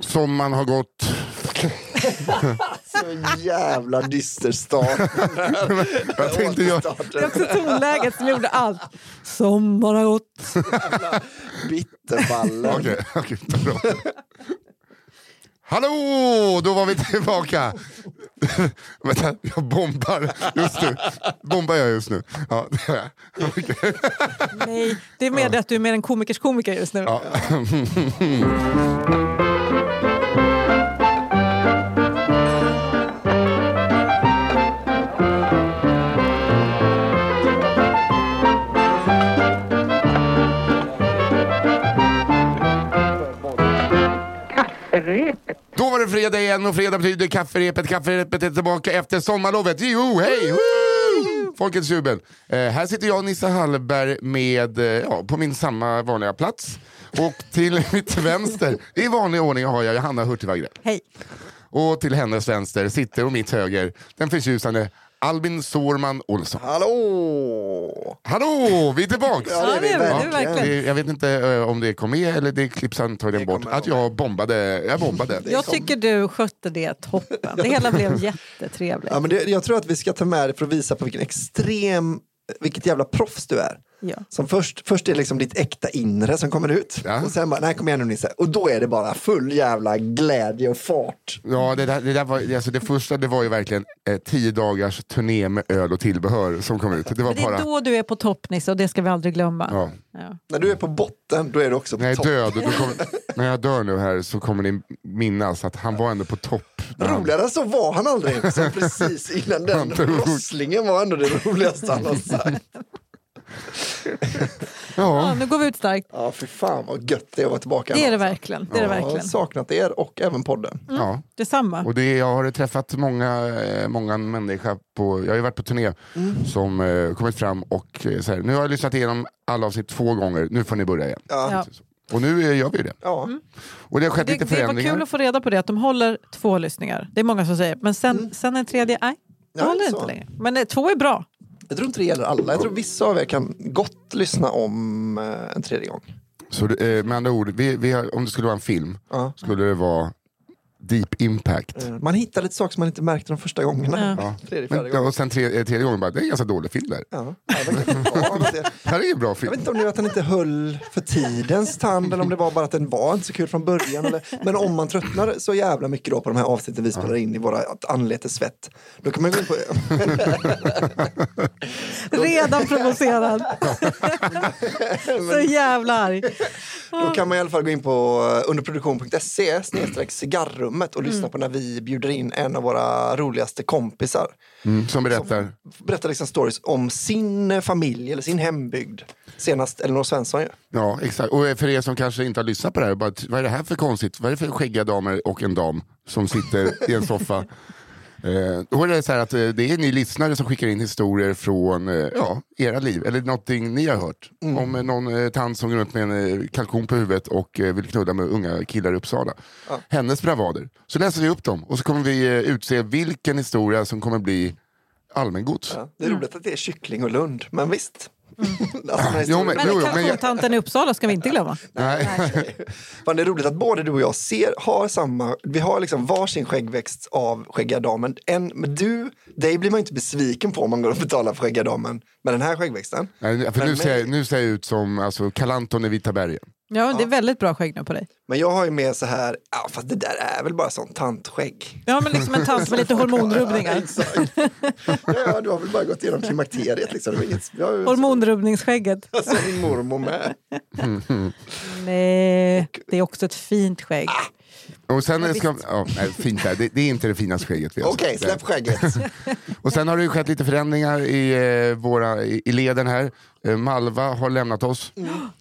Sommaren har gått. Så jävla dyster start. Jag tänkte jag, Det är också tonläget som gjorde allt. Sommar har gått. Bitterballen. Okej, okej, bra. Hallå, då var vi tillbaka. Vänta, jag bombar just nu. Bombar jag just nu? Ja, det gör jag. Okej. Nej, det är mer det att du är mer en komikers komiker just nu. Ja. fredag igen och fredag betyder kafferepet. Kafferepet är tillbaka efter sommarlovet. Jo, hej! Folkets jubel. Eh, här sitter jag, Nissa Hallberg, med, eh, ja, på min samma vanliga plats. Och till mitt vänster, i vanlig ordning, har jag Johanna Hurtig. Hej. Och till hennes vänster sitter, och mitt höger, den förtjusande Albin Sårman Olsson. Hallå! Hallå, vi är tillbaks! Ja, det är vi Ja, det är verkligen. Jag vet inte eh, om det kom med eller det klipps antagligen Det bort. Att jag bombade. Jag bombade. Jag tycker du skötte det toppen. Det hela blev jättetrevligt. Ja, men det, jag tror att vi ska ta med det för att visa på vilken extrem, vilket jävla proffs du är. Ja. Som först, först är det liksom ditt äkta inre som kommer ut. Ja. Och sen bara, nej kom igen nu Nisse. Och då är det bara full jävla glädje och fart. Ja, det, där, det, där var, alltså det första det var ju verkligen eh, tio dagars turné med öl och tillbehör som kom ut. Det var det är bara... då du är på topp Nisse och det ska vi aldrig glömma. Ja. Ja. När du är på botten, då är du också på När topp. död, då kommer, när jag dör nu här så kommer ni minnas att han var ändå på topp. han- Roligare än så var han aldrig. Som precis innan den Han rosslingen var ändå det roligaste han har sagt. Ja, Ja, nu går vi ut starkt. Ja, för fan vad gött det är att vara tillbaka. Det är det alltså. verkligen. Det är det Jag har verkligen. saknat er och även podden. ja. Detsamma. Och det, jag har träffat många, eh, många människor på, jag har ju varit på turné som eh, kommit fram och eh, så här, nu har jag lyssnat igenom alla avsnitt två gånger, nu får ni börja igen. Ja. Ja. Och nu eh, gör vi det. Ja. Och det har skett Det, lite det var förändringar. kul att få reda på det, att de håller två lyssningar. Det är många som säger. Men sen, sen en tredje, nej. De Ja, håller inte längre. Men två är bra. Jag tror inte det gäller alla. Jag tror vissa av er kan gott lyssna om eh, en tredje gång. Så det, eh, med andra ord, vi, vi har, om det skulle vara en film Ja. skulle det vara Deep Impact. Eh, Man hittar lite saker som man inte märkte de första gångerna. Ja. Tredje, Men, gången. och sen tre, eh, tredje gången bara, det är en ganska dålig film där. Ja. Ja, det här är en bra Jag film. vet inte om det var att den inte höll för tidens tand eller om det var bara att den var inte så kul från början. Eller, men om man tröttnar så jävla mycket då på de här avsnitten vi spelar in i våra anletes svett. Då kan man gå in på... Redan provocerad. Så jävla arg. Då kan man i alla fall gå in på underproduktion.se snedstreck cigarrummet och lyssna på när vi bjuder in en av våra roligaste kompisar. Mm, som berättar. Berättar liksom stories om sin eh, familj eller sin hembygd. Senast Elinor Svensson ju. Ja, exakt. Och för er som kanske inte har lyssnat på det här, bara, vad är det här för konstigt? Vad är det för skäggiga damer och en dam som sitter i en soffa? Eh, då är det så här att eh, det är ni lyssnare som skickar in historier från eh, ja, era liv, eller någonting ni har hört. Om eh, någon tant som går runt med en kalkon på huvudet och vill knulla med unga killar i Uppsala. Hennes bravader. Så läser vi upp dem och så kommer vi utse vilken historia som kommer bli allmängods. Ja, det är roligt att det är kyckling och Lund, men visst. alltså, Jo, historien- men- Men Jo, men jag- kalkontanten i Uppsala ska vi inte glömma. Nej. Fan, det är roligt att både du och jag ser, har samma, vi har liksom varsin skäggväxt av skäggiga damen. En, men du, dig blir man inte besviken på om man går och betalar för skäggiga damen med den här skäggväxten. Nej, för Men nu ser, jag, nu ser jag ut som alltså, Kalanton i Vita bergen. Ja, det är väldigt bra skägg nu på dig. Men jag har ju med så här, ja fast det där är väl bara sånt tantskägg. Ja, men liksom en tant med lite hormonrubbningar. Exakt. ja, du har väl bara gått igenom klimakteriet liksom. Inget, jag Hormonrubbningsskägget. som min mormor med. Nej, det är också ett fint skägg. Och sen ska, ja, nej, fint där. Det, det är inte det finaste skägget vi har Okej, sett. släpp skägget. Och sen har det ju skett lite förändringar i, eh, våra, i, i leden här. Eh, Malva har lämnat oss.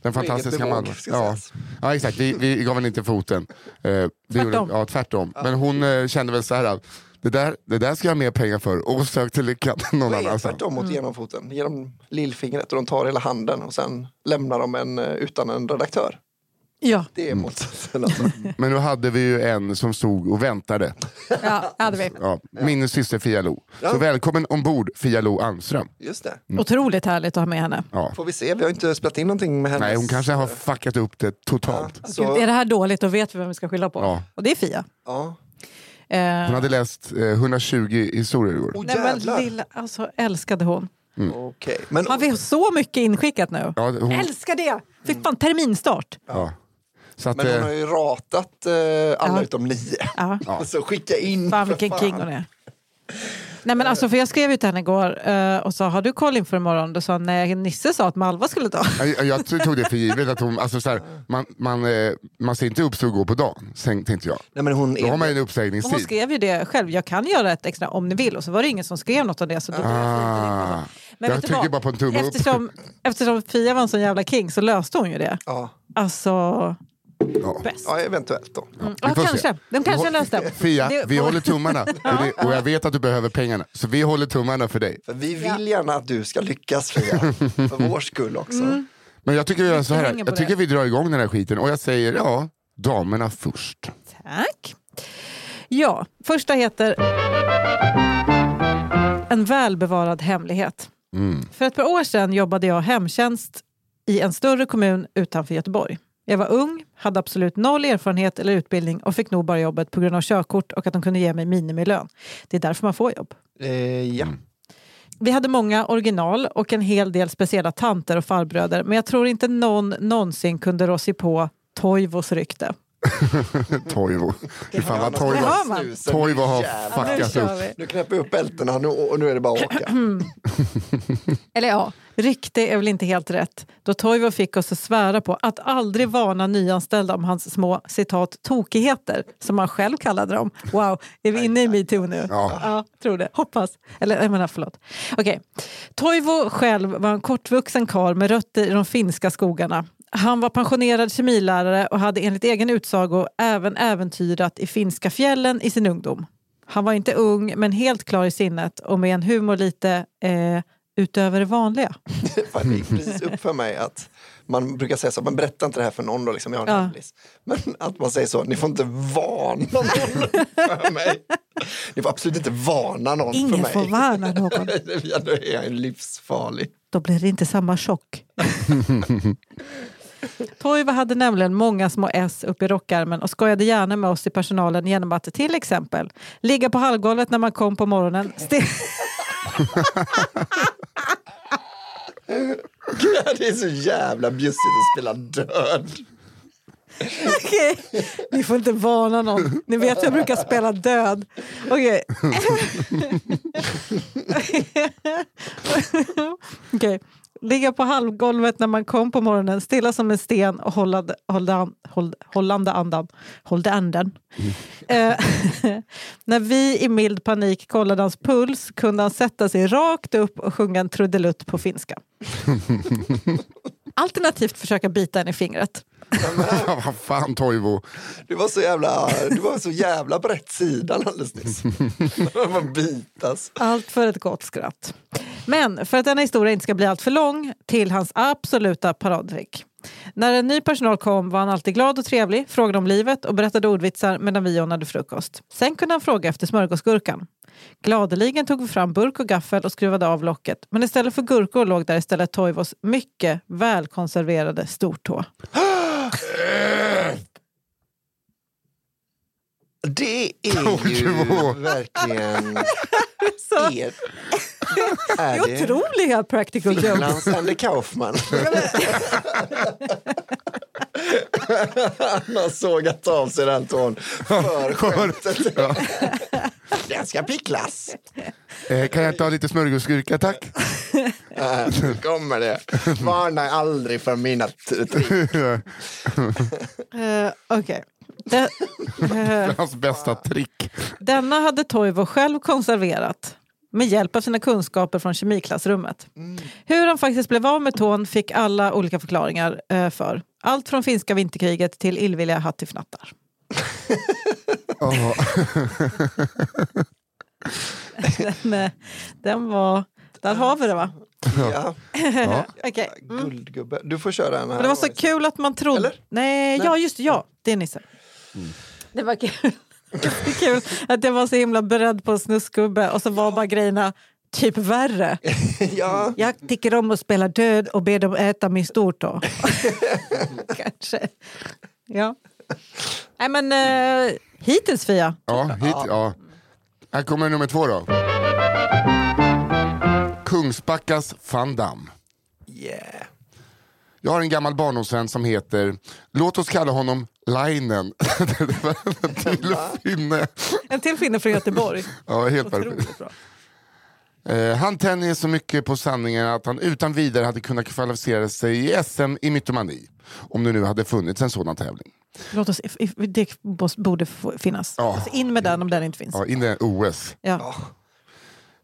Den fantastiska bevåg, Malva. Ja. ja, exakt. Vi, vi gav henne inte foten. Eh, det gjorde- Tvärtom. Ja, tvärtom. Men hon kände väl så här att det där, det där ska jag ha mer pengar för och sökte lyckan någon annanstans. tvärtom mot genomfoten? Ger dem lillfingret och de tar hela handen och sen lämnar de en utan en redaktör. Ja, Det är motsatsen. Alltså. Men nu hade vi ju en som stod och väntade. ja hade vi. Ja, min syster Fia Lo. Ja. Så välkommen ombord Fia Lo Almström. Just det. Mm. Otroligt härligt att ha med henne. Ja. Får vi se, vi har inte spelat in någonting med henne. Nej, hon kanske har fuckat upp det totalt. Så, Är det här dåligt, då vet vi vem vi ska skylla på. Ja. Och det är Fia. ja. Eh, Hon hade läst eh, 120 historier igår. Oh, nej, men lilla, alltså, älskade hon. Okej. Men, Har vi så mycket inskickat nu? Ja, hon, Älskar det! Fy fan, terminstart. ja. Så att, men hon eh, har ju ratat eh, alla Ja. utom nio. Ja. Så skicka in Fan för vilken fan. king hon är. Nej, men alltså, för jag skrev ju till henne igår eh, och sa har du koll inför imorgon? Då sa hon nej, Nisse sa att Malva skulle ta. jag, jag tog det för givet att hon, alltså så här, man, man, eh, man ser inte upp så och gå på dagen, sen- tänkte jag. Nej, men hon Då har man ju en Och hon uppsägningstid. skrev ju det själv, jag kan göra ett extra om ni vill. Och så var det ingen som skrev något om det. Så då Ah, Men jag trycker bara på en tumme upp. eftersom, eftersom Fia var en sån jävla king så löste hon ju det. Ja. Alltså, Ja. bäst. ja, eventuellt då. Mm. Vi Ja, se. kanske. De kanske löste. Fia, Det- vi håller tummarna. Och, det, och jag vet att du behöver pengarna, så vi håller tummarna för dig. För vi vill gärna att du ska lyckas Fia. för vår skull också. Mm. Men jag tycker vi gör så här, jag tycker vi drar igång den här skiten och jag säger ja, damerna först. Tack. Ja, första heter En välbevarad hemlighet. Mm. För ett par år sedan jobbade jag hemtjänst i en större kommun utanför Göteborg. Jag var ung, hade absolut noll erfarenhet eller utbildning och fick nog bara jobbet på grund av körkort och att de kunde ge mig minimilön. Det är därför man får jobb. Eh, ja. Vi hade många original och en hel del speciella tanter och farbröder men jag tror inte någon någonsin kunde rå sig på Toivos rykte. Toivo. Fy fan vad Det Toivo, Toivo har fuckat upp. Nu knäpper vi upp bältena nu, och nu är det bara att åka. Eller ja, rykte är väl inte helt rätt. Då Toivo fick oss att svära på att aldrig varna nyanställda om hans små citat tokigheter, som han själv kallade dem. Wow, är vi inne i metoo nu? Ja. tror det. Hoppas. Eller jag menar, förlåt. Okej. Toivo själv var en kortvuxen karl med rötter i de finska skogarna. Han var pensionerad kemilärare och hade enligt egen utsago även äventyrat i finska fjällen i sin ungdom. Han var inte ung, men helt klar i sinnet och med en humor lite eh, utöver det vanliga. Det gick precis upp för mig att man brukar säga så, man berättar inte det här för någon då, liksom, jag har en Ja. hemlis. Men att man säger så, ni får inte varna någon för mig. Ni får absolut inte varna någon för Ingen mig. får varna någon. Då är jag livsfarlig. Då blir det inte samma chock. Toivo hade nämligen många små S upp i rockärmen och skojade gärna med oss i personalen genom att till exempel ligga på hallgolvet när man kom på morgonen. Ste- Det är så jävla bjussigt att spela död. Okej, ni får inte varna någon. Ni vet jag brukar spela död. Okej. Okej. Ligga på halvgolvet när man kom på morgonen, stilla som en sten och hållande, hållande, håll- hållande andan. Hållde anden. Eh, när vi i mild panik kollade hans puls kunde han sätta sig rakt upp och sjunga en trudelutt på finska. Alternativt försöka bita en i fingret. Vad fan Toivo. Du var så jävla, du var så jävla på rätt sidan alldeles nyss. Man bitas. Allt för ett gott skratt. Men för att denna historia inte ska bli allt för lång till hans absoluta paradtrick. När en ny personal kom var han alltid glad och trevlig, frågade om livet och berättade ordvitsar medan vi ordnade frukost. Sen kunde han fråga efter smörgåsgurkan. Gladeligen tog vi fram burk och gaffel och skruvade av locket. Men istället för gurkor låg där istället Toivos mycket välkonserverade stortå. Det är ju verkligen... Så, Er, det är är det otroliga practical jokes. Finlands Andy Kaufman? Han har sågat av sig den tån för skämtet. Den ska picklas. Eh, kan jag ta lite smörgåsgurka tack? Nu kommer det. Varna aldrig för mina trick. Uh, Okej. Det- eh, Hans bästa trick. Denna hade Toivo själv konserverat med hjälp av sina kunskaper från kemiklassrummet. Hur han faktiskt blev av med tån fick alla olika förklaringar eh, för. Allt från finska vinterkriget till illvilliga hattifnattar. Ja. den, eh, den var... Där har vi det va? Ja, Ja. Okej. Mm. guldgubbe. Du får köra en här. Men det var så kul att man trodde... Eller? Nej, ja just det, ja. Det är Nisse. Det var kul. Det kul att jag var så himla beredd på en snuskgubbe och så var bara grejerna typ värre. ja, Jag tycker om att spela död och be dem äta min stortå. Kanske. Ja. Nej men uh, hittills Fia. Ja, hit, ja. Här kommer nummer två då. Kungsbackas van Damme. yeah. Jag har en gammal barndomsvän som heter, låt oss kalla honom Lainen. det var en till finne. En till finne från Göteborg. Ja, helt perfekt. Eh, han tänjer så mycket på sanningen att han utan vidare hade kunnat kvalificera sig i SM i mytomani. Om det nu hade funnits en sådan tävling. Låt oss, det borde finnas. Ja. Alltså in med den om den inte finns. Ja, in i OS. Ja.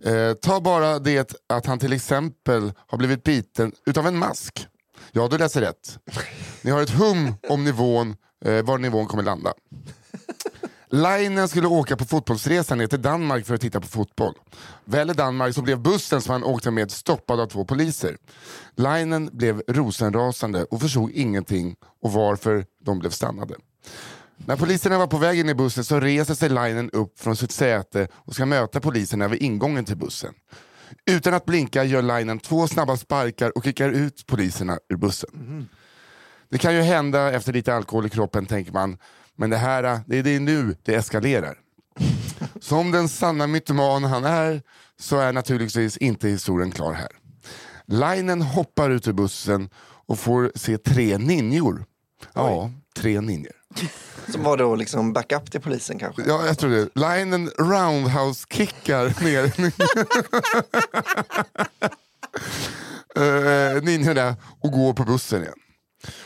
Eh, ta bara det att han till exempel har blivit biten utav en mask. Ja, du läser rätt. Ni har ett hum om nivån, eh, var nivån kommer landa. Lainen skulle åka på fotbollsresa ner till Danmark för att titta på fotboll. Väl i Danmark så blev bussen som han åkte med stoppad av två poliser. Lainen blev rosenrasande och förstod ingenting och varför de blev stannade. När poliserna var på väg in i bussen så reser sig Lainen upp från sitt säte och ska möta poliserna vid ingången till bussen. Utan att blinka gör Lainen två snabba sparkar och kickar ut poliserna ur bussen. Det kan ju hända efter lite alkohol i kroppen tänker man, men det här det är, det nu det eskalerar. Som den sanna mytoman han är så är naturligtvis inte historien klar här. Lainen hoppar ut ur bussen och får se tre ninjor. Ja, tre ninjor. Som var då liksom backup till polisen kanske. Ja, jag tror det. Linen roundhouse-kickar ner uh, ninjorna och går på bussen igen.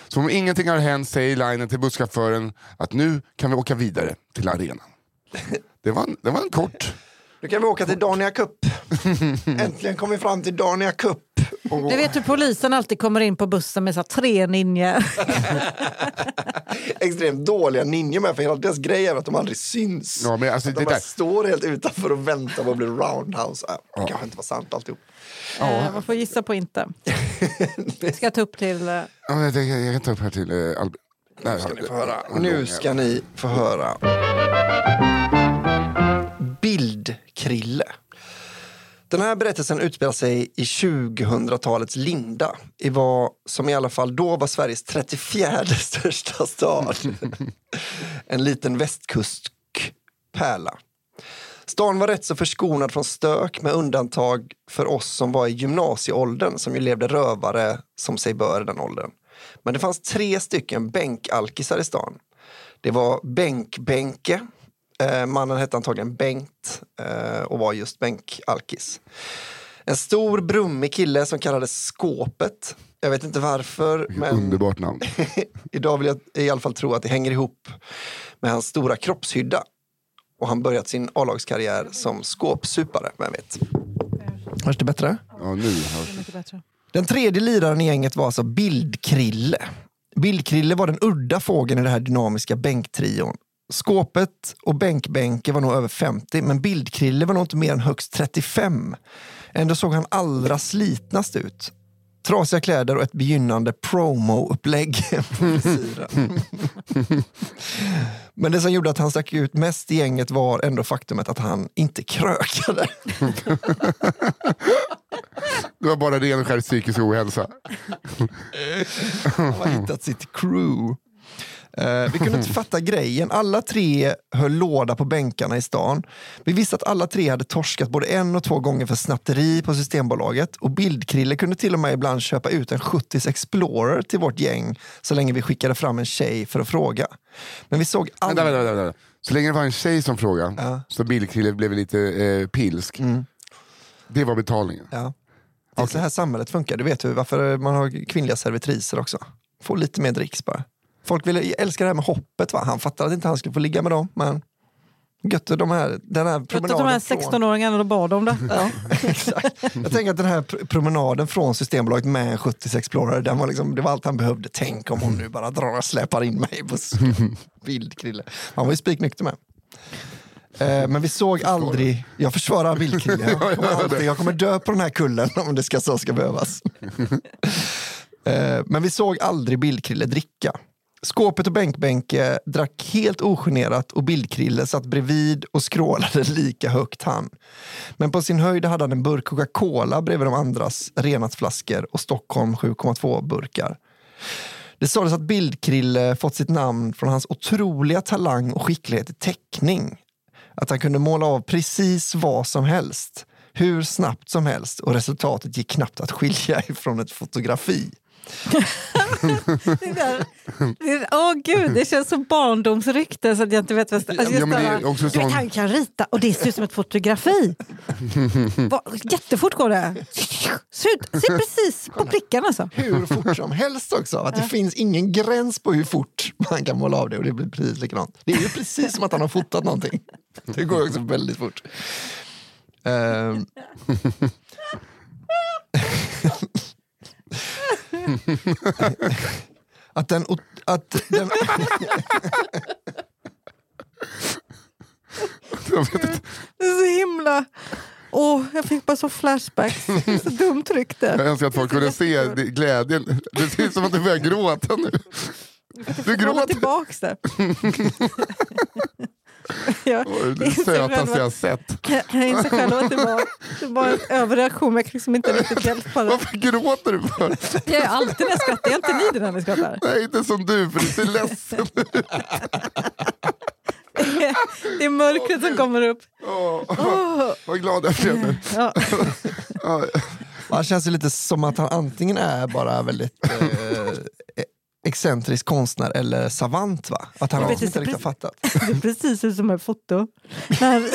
Som om ingenting har hänt säger Linen till busschauffören att nu kan vi åka vidare till arenan. Det var en, det var en kort. Nu kan vi åka till Dania Cup. Äntligen kom vi fram till Dania Cup. Du vet hur polisen alltid kommer in på bussen med så tre ninjor. Extremt dåliga ninjor med, för hela deras grej är att de aldrig syns. Ja, men alltså, Att de bara där, står helt utanför och väntar på att bli roundhouse. Äh, det kanske inte var sant alltihop. Eh, Man får gissa på inte. Ska jag ta upp till... eh, ja, jag, jag, jag kan ta upp här till uh, Albert. Nu ska ni få höra. Nu ska ni få höra. Bildkrille. Den här berättelsen utspelar sig i 2000-talets linda i vad som i alla fall då var Sveriges 34 största stad. en liten västkustpärla. Stan var rätt så förskonad från stök med undantag för oss som var i gymnasieåldern som ju levde rövare som sig bör i den åldern. Men det fanns tre stycken bänkalkisar i stan. Det var Bänk-Bänke, eh, mannen hette antagligen Bengt eh, och var just bänkalkis. En stor brummig kille som kallades Skåpet. Jag vet inte varför, men Underbart namn. idag vill jag i alla fall tro att det hänger ihop med hans stora kroppshydda. Och han börjat sin A-lagskarriär som skåpsupare, vem vet. Hörs det bättre? Ja, nu hörs bättre. Den tredje liraren i gänget var alltså Bildkrille. Bildkrille var den udda fågeln i det här dynamiska bänktrion. Skåpet och Bänkbänke var nog över 50, men Bildkrille var nog inte mer än högst 35. Ändå såg han allra slitnast ut. Trasiga kläder och ett begynnande promo-upplägg. Men det som gjorde att han stack ut mest i gänget var ändå faktumet att han inte krökade. Det var bara ren och skär psykisk ohälsa. Han har hittat sitt crew. Eh, vi kunde inte fatta grejen. Alla tre höll låda på bänkarna i stan. Vi visste att alla tre hade torskat både en och två gånger för snatteri på Systembolaget. Och Bildkrille kunde till och med ibland köpa ut en 70s Explorer till vårt gäng så länge vi skickade fram en tjej för att fråga. Men vi såg aldrig... vänta, vänta, vänta. Så länge det var en tjej som frågade Ja. så Bildkrille blev lite eh, pilsk. Det var betalningen. Ja. Det är så här samhället funkar. Du vet ju varför man har kvinnliga servitriser också. Få lite mer dricks bara. Folk vill, älskar det här med hoppet. Va? Han fattade att inte han skulle få ligga med dem. Men gött, de här, den här promenaden de här från- 16-åringarna då bad om det? Ja, exakt. Jag tänker att den här pr- promenaden från Systembolaget med en 70 Explorer, den var liksom, det var allt han behövde. Tänk om hon nu bara drar och släpar in mig på bildkrille. Han var ju spiknykter med. Eh, men vi såg aldrig, jag försvarar Bildkrille, jag kommer, alltid, jag kommer dö på den här kullen om det ska, så ska behövas. Eh, men vi såg aldrig Bildkrille dricka. Skåpet och Bänkbänke drack helt ogenerat och Bildkrille satt bredvid och skrålade lika högt han. Men på sin höjd hade han en burk Coca-Cola bredvid de andras renatflaskor och Stockholm 7,2 burkar. Det sades att Bildkrille fått sitt namn från hans otroliga talang och skicklighet i teckning. Att han kunde måla av precis vad som helst, hur snabbt som helst och resultatet gick knappt att skilja ifrån ett fotografi. Det där- det- Åh gud, det känns som barndomsrykte så att jag inte vet vad. Alltså, Ja, men sån- Han kan rita och det ser ut som ett fotografi. Va, jättefort går det. Ser, ser precis på prickarna alltså. Hur fort som helst också. Att det finns ingen gräns på hur fort man kan måla av det och det blir precis likadant. Det är ju precis som att han har fotat någonting. Det går också väldigt fort. Ehm. att den... Att den Jag vet inte. Det är så himla... Åh, jag fick bara så flashbacks. Så dumt rykte. Jag önskar att folk kunde se det- glädjen. Det ser ut som att du börjar gråta nu. Du Hålla gråter. tillbaks det. jag, Det är sötaste jag sett. jag inser själv att det var, det var en överreaktion, men jag kan liksom inte riktigt hjälpa det. Varför gråter du för? Jag är alltid när jag skrattar, jag är inte ni det när ni skrattar. Nej, inte som du, för du ser ledsen ut. Det är mörkret som kommer upp. Åh, Åh, Vad glad jag blev nu. ja. Ja, Han känns ju lite som att han antingen är bara väldigt eh, excentrisk konstnär eller savant. Va? Att han vet inte riktigt har fattat. Det är precis ut som ett foto.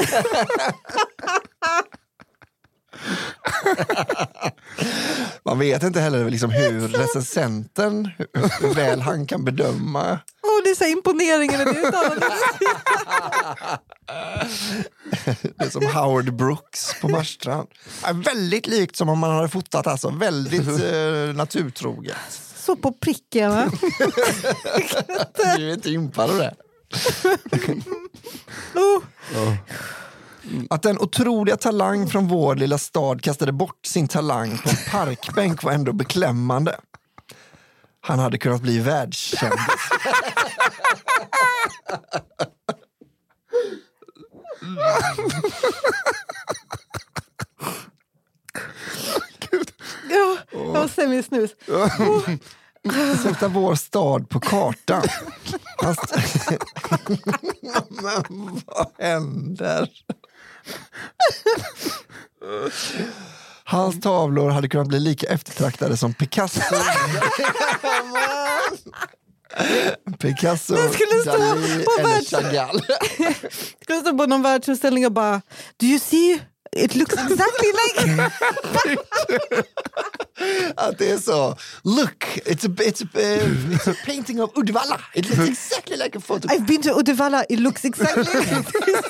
Man vet inte heller liksom hur recensenten, hur, väl han kan bedöma. åh, det är så imponeringen i det uttalandet. Det är som Howard Brooks på Marstrand. Väldigt likt som om man hade fotat, alltså. väldigt eh, naturtroget. Så på pricken. va? Du är inte impad av det. Oh. Att den otroliga talang från vår lilla stad kastade bort sin talang på en parkbänk var ändå beklämmande. Han hade kunnat bli världskändis. Ja, jag har semisnus. Sätta vår stad på kartan. Han st- Men vad händer? Hans tavlor hade kunnat bli lika eftertraktade som Picasso. Picasso, Det skulle stå Dalí på eller världs- Chagall. Skulle stå på någon världsutställning och bara Do you see? It looks exactly like... Att det är så, look, it's a, it's a, uh, it's a painting of Uddevalla. It looks exactly like a photo. I've been to Uddevalla, it looks exactly like this.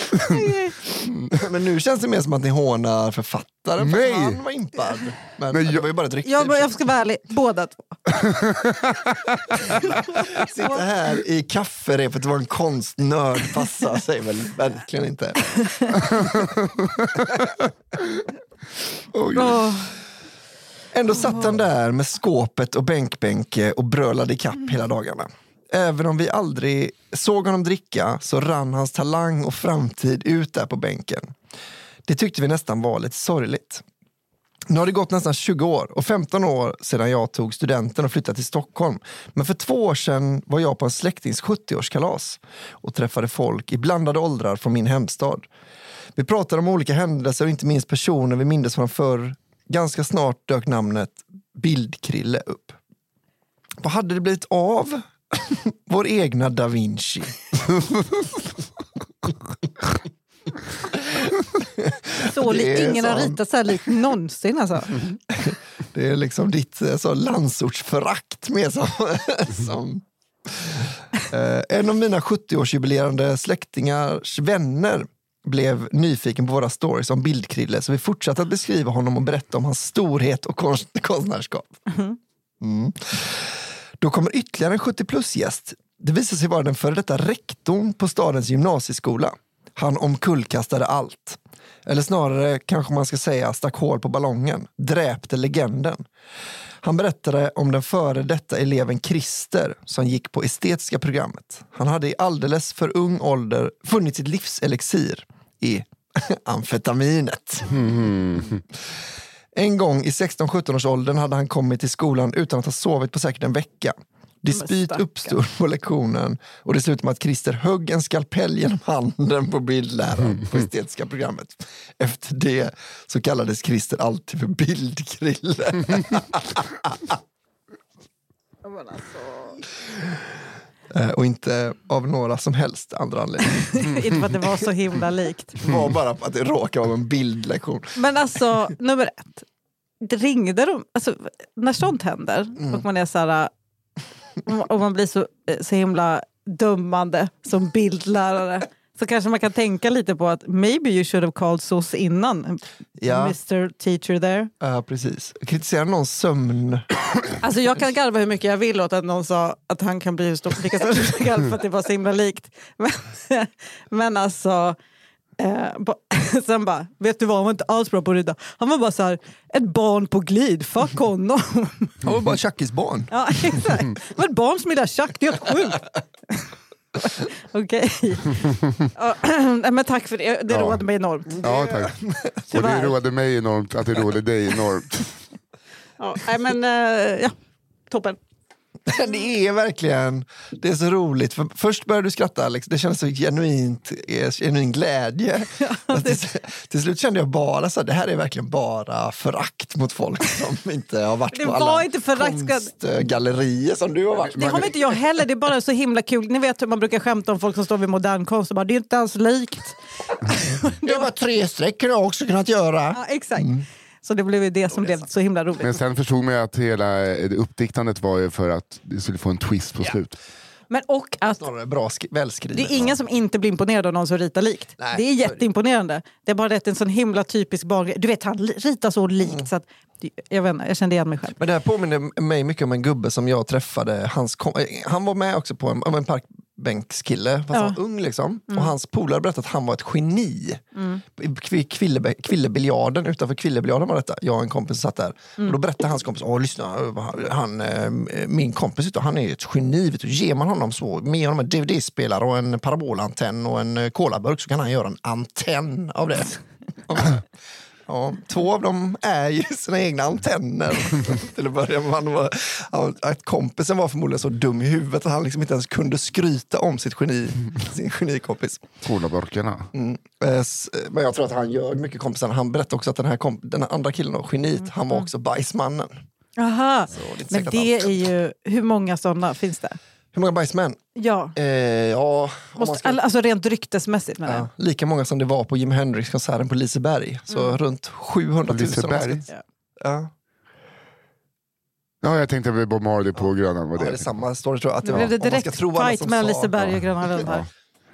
Men nu känns det mer som att ni hånar författaren för Nej. han var impad. Men Nej, det jag- var ju bara ett rykte. jag, jag ska vara ärlig, båda två. Sitta här i kafferepet och vara en konstnörd passar sig väl verkligen inte. oj. Åh, Ändå satt han där med skåpet och bänkbänke och brölade i kapp hela dagarna. Även om vi aldrig såg honom dricka så rann hans talang och framtid ut där på bänken. Det tyckte vi nästan var lite sorgligt. Nu har det gått nästan 20 år och 15 år sedan jag tog studenten och flyttade till Stockholm. Men för två år sedan var jag på en släktings 70-årskalas och träffade folk i blandade åldrar från min hemstad. Vi pratade om olika händelser och inte minst personer vi mindes från förr. Ganska snart dök namnet Bildkrille upp. Vad hade det blivit av vår egna da Vinci? så li- ingen har ritat så här likt någonsin alltså. Det är liksom ditt eh, så, landsortsförakt med som... som eh, en av mina 70-årsjubilerande släktingars vänner blev nyfiken på våra stories om Bildkrille så vi fortsatte att beskriva honom och berätta om hans storhet och konst- konstnärskap. Mm. Då kommer ytterligare en 70 plus-gäst Det visar sig vara den före detta rektorn på stadens gymnasieskola. Han omkullkastade allt. Eller snarare kanske man ska säga stack hål på ballongen, dräpte legenden. Han berättade om den före detta eleven Christer som gick på estetiska programmet. Han hade i alldeles för ung ålder funnit sitt livselixir i amfetaminet. Mm-hmm. En gång i 16-17 års åldern hade han kommit till skolan utan att ha sovit på säkert en vecka. Dispyt uppstod på lektionen och det slutade med att Christer högg en skalpell genom handen på bildläraren på estetiska programmet. Efter det så kallades Christer alltid för Bildkrille. Eh, och inte av några som helst andra anledningar. Inte för att det var så himla likt. Det var bara att det råkade vara en bildlektion. Men alltså, nummer ett. Det ringde de, alltså, när sånt händer Mm. och man är så här, och man blir så, så himla dömande som bildlärare så kanske man kan tänka lite på att maybe you should have called SOS innan, Ja. Mr Teacher there. Ja, precis. Kritisera någons sömn. Alltså jag kan garva hur mycket jag vill åt att någon sa att han kan bli hur stor, lika stor som för att det var så himla likt. Men, men alltså, eh, ba, sen bara, vet du vad, han var inte alls bra på att rida. Han var bara så här, ett barn på glid, fuck honom. Han var bara tjackisbarn. Ja, exakt. Det var ett barn som gillar schack, det är helt sjukt. Okej. Ja, men tack för det, det Ja. roade mig enormt. Ja, tack. Och det Tyvärr. roade mig enormt att det roade dig enormt. Ja, nej, men, eh, ja, toppen. Det är verkligen, det är så roligt. För först började du skratta Alex, det kändes så genuint, eh, genuin glädje. Att till, till slut kände jag bara så här, det här är verkligen bara förakt mot folk som inte har varit Det på alla inte konstgallerier som du har varit Det har inte jag heller, det är bara så himla kul. Ni vet hur man brukar skämta om folk som står vid modern konst och bara, det är inte alls likt. Det var tre streck kunde jag också kunnat göra. Ja, exakt. Så det blev ju det som blev så himla roligt. Men sen förstod man ju att hela eh, uppdiktandet var ju för att det skulle få en twist på slutet. Men och att bra det är ingen som inte blir imponerad av någon som ritar likt. Nej, det är jätteimponerande. Det är bara är en sån himla typisk barngrej. Du vet, han ritar så likt så att jag, vet inte, jag kände igen mig själv. Men det här påminner mig mycket om en gubbe som jag träffade. Hans kom- eh, han var med också på en, en parkbänkskille, fast Ja. han var ung liksom. Och hans polare berättade att han var ett geni. Kvi- Kville, Kvillebiljarden, utanför Kvillebiljarden var detta. Jag och en kompis satt där. Och då berättade hans kompis, Åh, lyssna, han, eh, min kompis han är ett geni. Vet du. Ger man honom så, med honom en DVD-spelare och en parabolantenn och en eh, colaburk så kan han göra en antenn av det. Ja, två av dem är ju sina egna antenner. Till att börja med. Han var, han- att kompisen var förmodligen så dum i huvudet att han liksom inte ens kunde skryta om sitt geni, sin genikompis. Colaburkarna. Mm. Eh, s- Men jag tror att han gör mycket kompisar. Han berättade också att den här, komp- den här andra killen, då, geniet, han var också bajsmannen. Aha. Så det Men det att är ju, hur många sådana finns det? Hur många bajsmän? Ja, Eh, ja, Måste, ska, all- alltså rent ryktesmässigt menar jag. ja, lika många som det var på Jimi Hendrix-konserten på Liseberg. Så runt 700 000. Liseberg? Ja. Ja, jag tänkte på Bob Marley på Grönan. Var Ja, det är det. samma story tror jag. Att det var, blev det ska direkt fight mellan Liseberg Ja. och Gröna Lund här.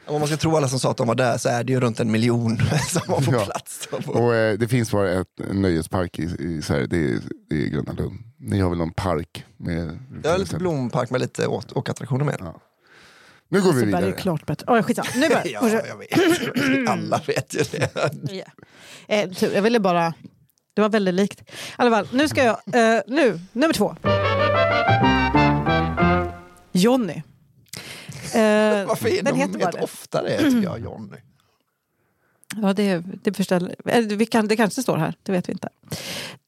Om man ska tro alla som sa att de var där så är det ju runt en miljon som var på Ja. plats. Och eh, det finns bara ett, en nöjespark i, i Sverige, det är, det är Gröna Lund. Ni har väl någon park? Med, Jag har lite blompark med lite åt- åkattraktioner med. Ja. Nu går vi är vidare. klart bättre. Oh, skitsamma. Nu börjar Ja, jag vet. Alla vet ju det. Ja. Eh, tur, jag ville bara... Det var väldigt likt. I alla fall, nu ska jag... Eh, nu, nummer två. Jonny. Eh, Varför är den de heter bara det. ofta det, tycker jag, Johnny? Ja, det, det, förställer, eh, vi kan, det kanske står här, det vet vi inte.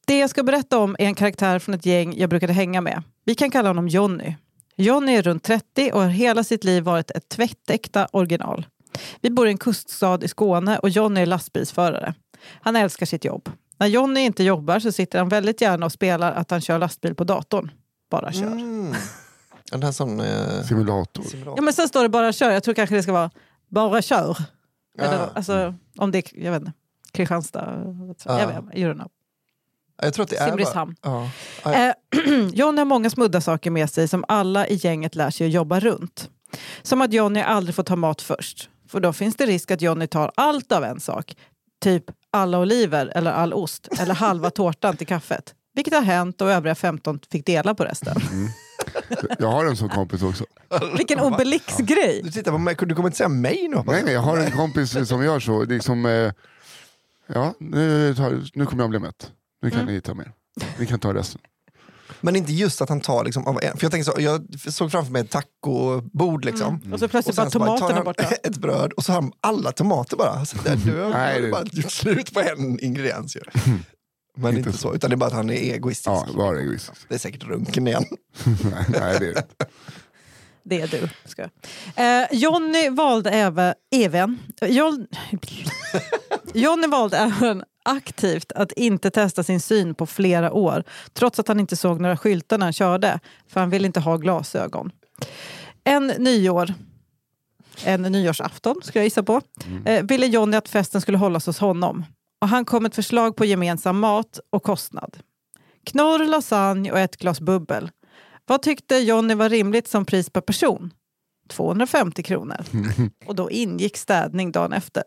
Det jag ska berätta om är en karaktär från ett gäng jag brukade hänga med. Vi kan kalla honom Jonny. Jonny är runt 30 och har hela sitt liv varit ett tvättäkta original. Vi bor i en kuststad i Skåne och Jonny är lastbilsförare. Han älskar sitt jobb. När Jonny inte jobbar så sitter han väldigt gärna och spelar att han kör lastbil på datorn. Bara kör. Mm. Den här som... Eh, Simulator. Ja, men sen står det bara kör. Jag tror kanske det ska vara bara kör. Eller, alltså, om det är, jag vet inte, Kristianstad. Ja. Jag vet inte, you know. jag tror att det är... Simrishamn. Bara, ja. Eh, Johnny har många smudda saker med sig som alla i gänget lär sig att jobba runt. Som att Johnny aldrig får ta mat först. För då finns det risk att Johnny tar allt av en sak. Typ alla oliver eller all ost eller halva tårtan till kaffet. Vilket har hänt och övriga 15 fick dela på resten. Jag har en sån kompis också. Vilken Obelix-grej. Du tittar på mig, du kommer inte säga mig nu Nej, jag. nej, jag har en kompis som gör så. Liksom, eh, ja, nu, tar, nu kommer jag bli mätt. Nu kan ni ta mer. Ni kan ta resten. Men inte just att han tar liksom. För jag, tänker så, jag såg framför mig ett tacobord liksom. Och så plötsligt bara sen så tar tomaterna borta. ett bröd och så har han alla tomater bara. Så där, du har Nej, bara gjort slut på en ingrediens ju. Men inte så, utan det är bara att han är egoistisk. Ja, var egoistisk. Det är säkert runken igen. nej, nej, det är det. Det är du. Ska. jag. Eh, Johnny valde även... även John, Johnny valde även aktivt att inte testa sin syn på flera år trots att han inte såg några skyltar när han körde, för han ville inte ha glasögon. En nyår, en nyårsafton ska jag gissa på, eh, ville Johnny att festen skulle hållas hos honom. Och han kom ett förslag på gemensam mat och kostnad. Knorr, lasagne och ett glas bubbel. Vad tyckte Johnny var rimligt som pris per person? 250 kronor. Och då ingick städning dagen efter.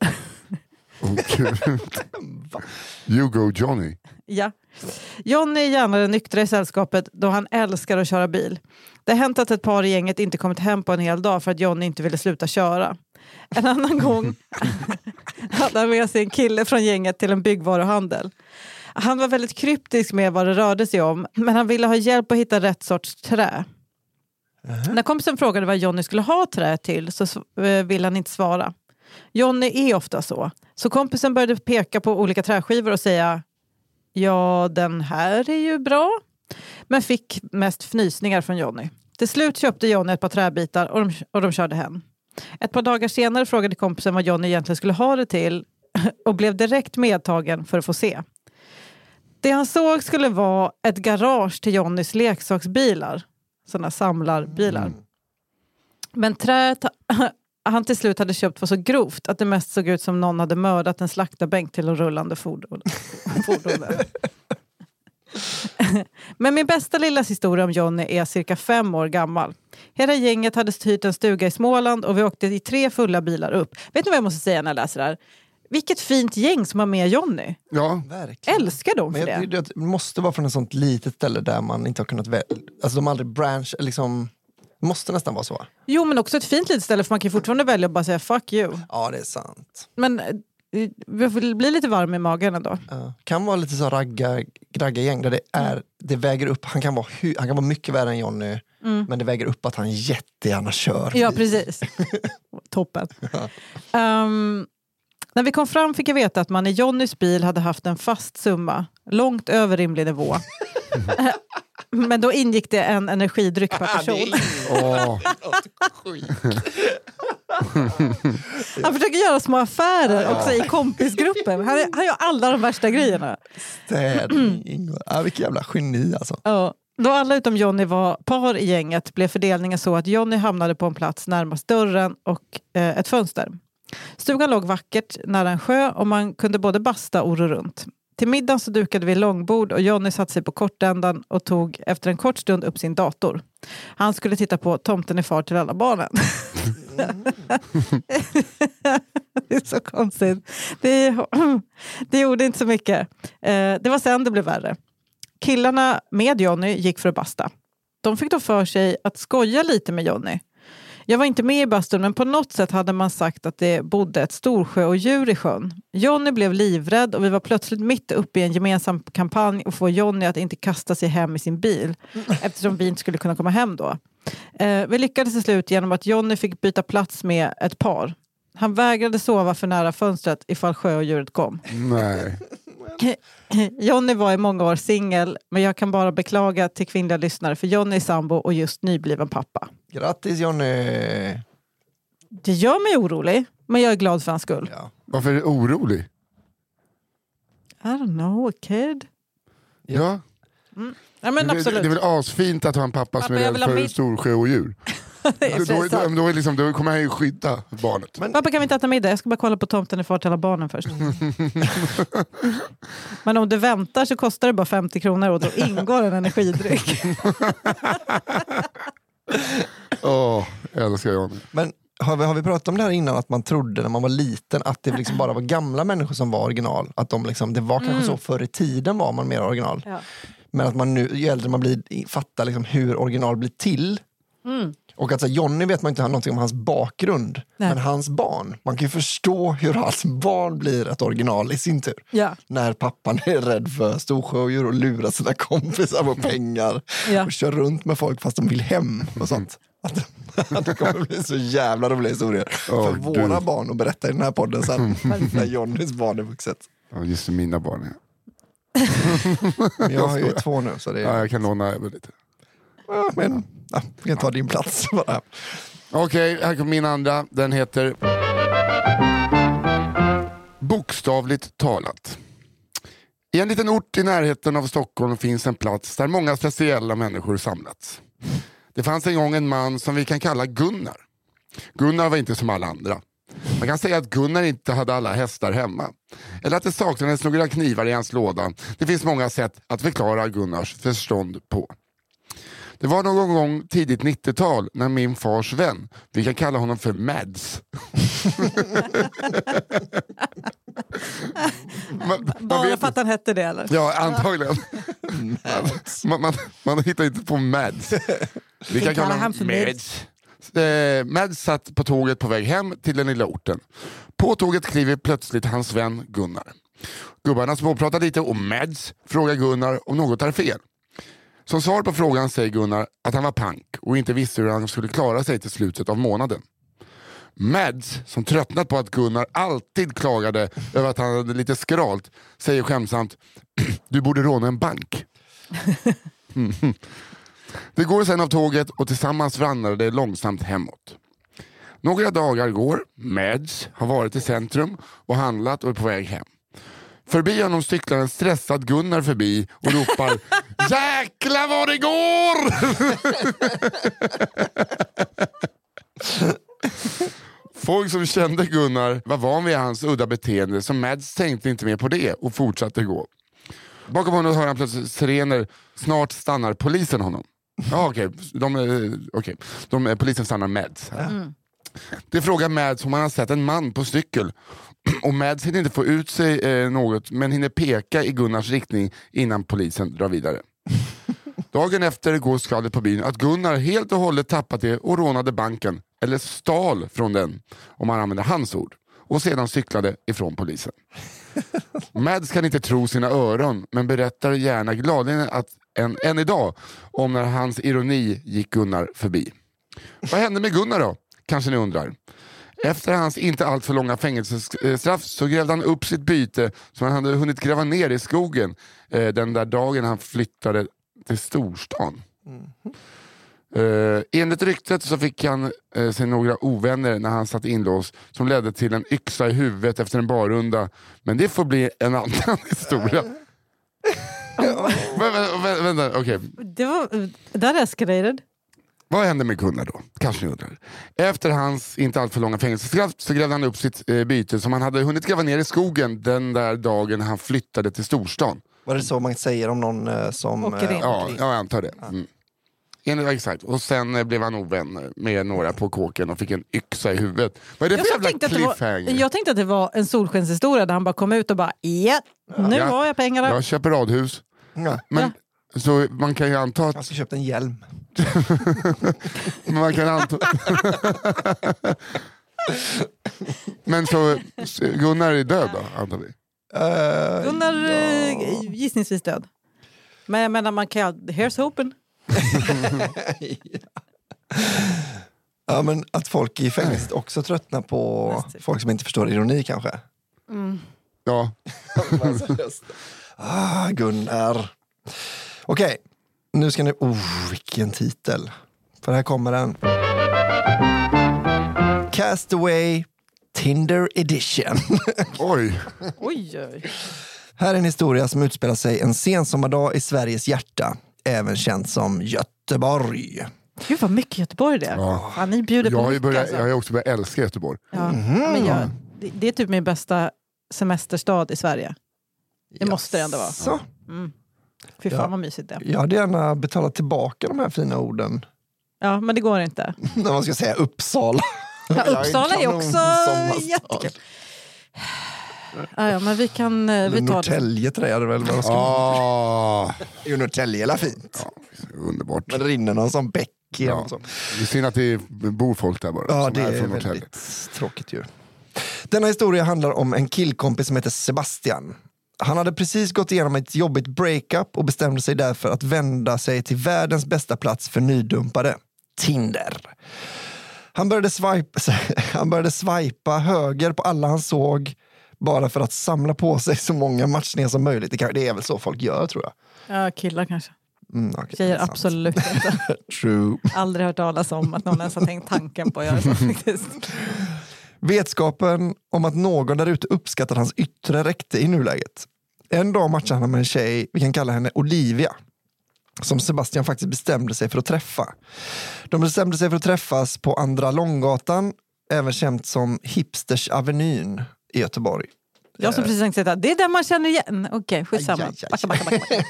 Och, you go Johnny. ja. Johnny är gärna den nyktra i sällskapet då han älskar att köra bil. Det har hänt att ett par i gänget inte kommit hem på en hel dag för att Johnny inte ville sluta köra. En annan gång hade han med sig en kille från gänget till en byggvaruhandel. Han var väldigt kryptisk med vad det rörde sig om, men han ville ha hjälp att hitta rätt sorts trä. När kompisen frågade vad Johnny skulle ha trä till så eh, ville han inte svara. Johnny är ofta så. Så kompisen började peka på olika träskivor och säga Ja, den här är ju bra. Men fick mest fnysningar från Johnny. Till slut köpte Johnny ett par träbitar och de, och de körde hem. Ett par dagar senare frågade kompisen vad Johnny egentligen skulle ha det till och blev direkt medtagen för att få se. Det han såg skulle vara ett garage till Johnnys leksaksbilar. Sådana samlarbilar. Men träet han till slut hade köpt var så grovt att det mest såg ut som någon hade mördat en slaktarbänk till en rullande fordon. fordon. Men min bästa lilla historia om Johnny är cirka fem år gammal. Hela gänget hade hyrt en stuga i Småland och vi åkte i tre fulla bilar upp. Vet ni vad jag måste säga när jag läser det här? Vilket fint gäng som har med Johnny. Ja, Verkligen. Älskar dem för Men jag, det. det, måste vara från ett sånt litet ställe där man inte har kunnat välja. Alltså de har aldrig branch, liksom. Måste nästan vara så. Jo men också ett fint litet ställe för man kan fortfarande välja att bara säga fuck you. Ja, det är sant. Men eh, vi får bli lite varm i magen ändå. Ja. Kan vara lite så ragga, ragga gäng där det, är, det väger upp. Han kan, vara, han kan vara mycket värre än Jonny, men det väger upp att han jättegärna kör. Ja, precis. Toppen. Ehm, när vi kom fram fick jag veta att man i Jonnys bil hade haft en fast summa, långt över rimlig nivå. Men då ingick det en energidryck per person. åh, Han försöker göra små affärer också i kompisgruppen. Han, är- han gör alla de värsta grejerna. Städning. Ja, vilket jävla geni alltså. Ja. Då alla utom Jonny var par i gänget blev fördelningen så att Jonny hamnade på en plats närmast dörren och eh, ett fönster. Stugan låg vackert nära en sjö och man kunde både basta och ro runt. Till middagen så dukade vi långbord och Jonny satte sig på kortändan och tog efter en kort stund upp sin dator. Han skulle titta på Tomten är far till alla barnen. det är så konstigt. Det, det gjorde inte så mycket. Eh, det var sen det blev värre. Killarna med Jonny gick för att basta. De fick då för sig att skoja lite med Jonny. Jag var inte med i bastun men på något sätt hade man sagt att det bodde ett storsjöodjur i sjön. Jonny blev livrädd och vi var plötsligt mitt uppe i en gemensam kampanj och få Jonny att inte kasta sig hem i sin bil eftersom vi inte skulle kunna komma hem då. Eh, vi lyckades till slut genom att Jonny fick byta plats med ett par. Han vägrade sova för nära fönstret ifall sjöodjuret kom. nej. Jonny var i många år singel, men jag kan bara beklaga till kvinnliga lyssnare för Jonny är sambo och just nybliven pappa. Grattis Jonny! Det gör mig orolig, men jag är glad för hans skull. Ja. Varför är du orolig? I don't know, a kid. Ja. Ja, men det, det, absolut. det är väl asfint att ha en pappa, som Pappa, är jag rädd för mitt- storsjöodjur. Då, då, då, liksom, då kommer han ju skydda barnet. Men- Pappa kan vi inte äta middag? Jag ska bara kolla på Tomten är far till alla barnen först. men om du väntar så kostar det bara 50 kronor och då ingår en energidryck. Åh, jag älskar Johnny. Men har vi, har vi pratat om det här innan, att man trodde när man var liten att det liksom bara var gamla människor som var original? Att de liksom, det var kanske så förr i tiden var man mer original. Ja. Men att man nu, ju äldre man blir, fattar liksom hur original blir till. Mm. Och att så, här, Johnny vet man inte någonting om hans bakgrund. Nej. Men hans barn, man kan ju förstå hur hans barn blir ett original i sin tur. Ja. När pappan är rädd för storsjödjur och lurar sina kompisar på pengar. Ja. Och kör runt med folk fast de vill hem och sånt. Att, att det kommer bli så jävla roliga historier Åh, för våra Gud. barn att berätta i den här podden sen. när Johnnys barn är vuxet. Ja, just mina barn. Ja. Jag har ju två nu så det Ja, är... jag kan låna över lite. Ja, men, ja, jag kan ta din plats bara. Okej, här kommer min andra. Den heter Bokstavligt talat. I en liten ort i närheten av Stockholm finns en plats där många speciella människor samlats. Det fanns en gång en man som vi kan kalla Gunnar. Gunnar var inte som alla andra. Man kan säga att Gunnar inte hade alla hästar hemma. Eller att det saknades några knivar i hans låda. Det finns många sätt att förklara Gunnars förstånd på. Det var någon gång tidigt 90-tal när min fars vän, vi kan kalla honom för Mads. man, man Bara vet för att han hette det eller? Ja, antagligen. man, man, man hittar inte på Mads. Vi kan kalla honom för Mads. Eh, Mads satt på tåget på väg hem till den lilla orten. På tåget kliver plötsligt hans vän Gunnar. Gubbarna småpratar lite och Mads frågar Gunnar om något är fel. Som svar på frågan säger Gunnar att han var pank och inte visste hur han skulle klara sig till slutet av månaden. Mads, som tröttnat på att Gunnar alltid klagade över att han hade lite skralt, säger skämtsamt Du borde råna en bank. Mhm. Det går sen av tåget och tillsammans vandrar det långsamt hemåt. Några dagar går, Mads har varit i centrum och handlat och är på väg hem. Förbi honom cyklar en stressad Gunnar förbi och ropar Jäklar vad det går! Folk som kände Gunnar var van vid hans udda beteende så Mads tänkte inte mer på det och fortsatte gå. Bakom honom hör han plötsligt sirener. Snart stannar polisen honom. Ja, okej. De, eh. De, eh, polisen stannar Mads. Det frågar Mads om han har sett en man på cykel. Och Mads hinner inte få ut sig eh, något men hinner peka i Gunnars riktning innan polisen drar vidare. Dagen efter går skvallret på byn att Gunnar helt och hållet tappat det och rånade banken, eller stal från den om man använder hans ord, och sedan cyklade ifrån polisen. Mads kan inte tro sina öron men berättar gärna gladeligen att än, än idag om när hans ironi gick Gunnar förbi. Vad hände med Gunnar då? Kanske ni undrar. Efter hans inte alltför långa fängelsestraff så grävde han upp sitt byte som han hade hunnit gräva ner i skogen eh, den där dagen han flyttade till storstan. Eh, enligt ryktet så fick han eh, sig några ovänner när han satt inlåst som ledde till en yxa i huvudet efter en barrunda. Men det får bli en annan historia. Vä- vä- vä- Vänta, okej. Det var, that escalated. Vad hände med Gunnar då? Kanske ni undrar. Efter hans inte alltför långa fängelsestraff så grävde han upp sitt eh, byte som han hade hunnit gräva ner i skogen den där dagen han flyttade till storstan. Var det så man säger om någon eh, som... Åker in. Ja, jag antar det. Mm. Enligt, exakt. Och sen eh, blev han ovän med några på kåken och fick en yxa i huvudet. Vad är det för Jag jävla tänkte, att det var, cliffhanger? jag tänkte att det var en solskenshistoria där han bara kom ut och bara ja, nu Ja. har jag pengarna. Jag köper radhus. Ja, Men, Så man kan ju anta jag att... ska köpa en hjälm. Man kan anta... Men så Gunnar är död då, antar vi? Uh, Gunnar eh, gissningsvis död. Men jag menar man kan here's hopen. Ja, men att folk i fängelset också tröttnar på typ. folk som inte förstår ironi kanske. Ja. ah, Gunnar. Okej, nu ska ni... Oh, vilken titel. För här kommer den. Castaway Tinder Edition. Oj. Oj, oj. här är en historia som utspelar sig en sensommardag i Sveriges hjärta, även känt som Göteborg. Gud vad mycket Göteborg det är. Ja. Fan, ni bjuder Jag på har, ju mycket börjat, alltså. jag har ju också börjat älska Göteborg. Ja. Mhm. Men jag, det, det är typ min bästa semesterstad i Sverige. Det måste det ändå vara. Så, Fy fan Ja. vad mysigt det är. jag hade gärna betalat tillbaka de här fina orden. Ja, men det går inte. När man ska säga Uppsala. Ja, Uppsala är också jättekul. Ja, ja, men vi kan eh, vi tar det. Norrtäljeträd väl? Vad ska Ah, Jo, Norrtälje är fint. underbart. Men det rinner någon sån bäck så. Det är synd att det bor folk där bara. Ja, som det är från Norrtälje. väldigt tråkigt ju. Denna historia handlar om en killkompis som heter Sebastian. Han hade precis gått igenom ett jobbigt breakup och bestämde sig därför att vända sig till världens bästa plats för nydumpade, Tinder. Han började, swipa, han började swipa höger på alla han såg bara för att samla på sig så många matchningar som möjligt. Det, är väl så folk gör tror jag. Ja, killar kanske. Mm, det Tjejer absolut inte. True. Aldrig hört talas om att någon ens har tänkt tanken på att göra så. Faktiskt. Vetskapen om att någon där ute uppskattar hans yttre räckte i nuläget. En dag matchade han med en tjej, vi kan kalla henne Olivia, som Sebastian faktiskt bestämde sig för att träffa. De bestämde sig för att träffas på Andra Långgatan, även känt som Hipsters Avenyn i Göteborg. Jag som precis tänkte att det är där man känner igen. Okej, skitsamma. Aj. Backa, backa, backa, backa.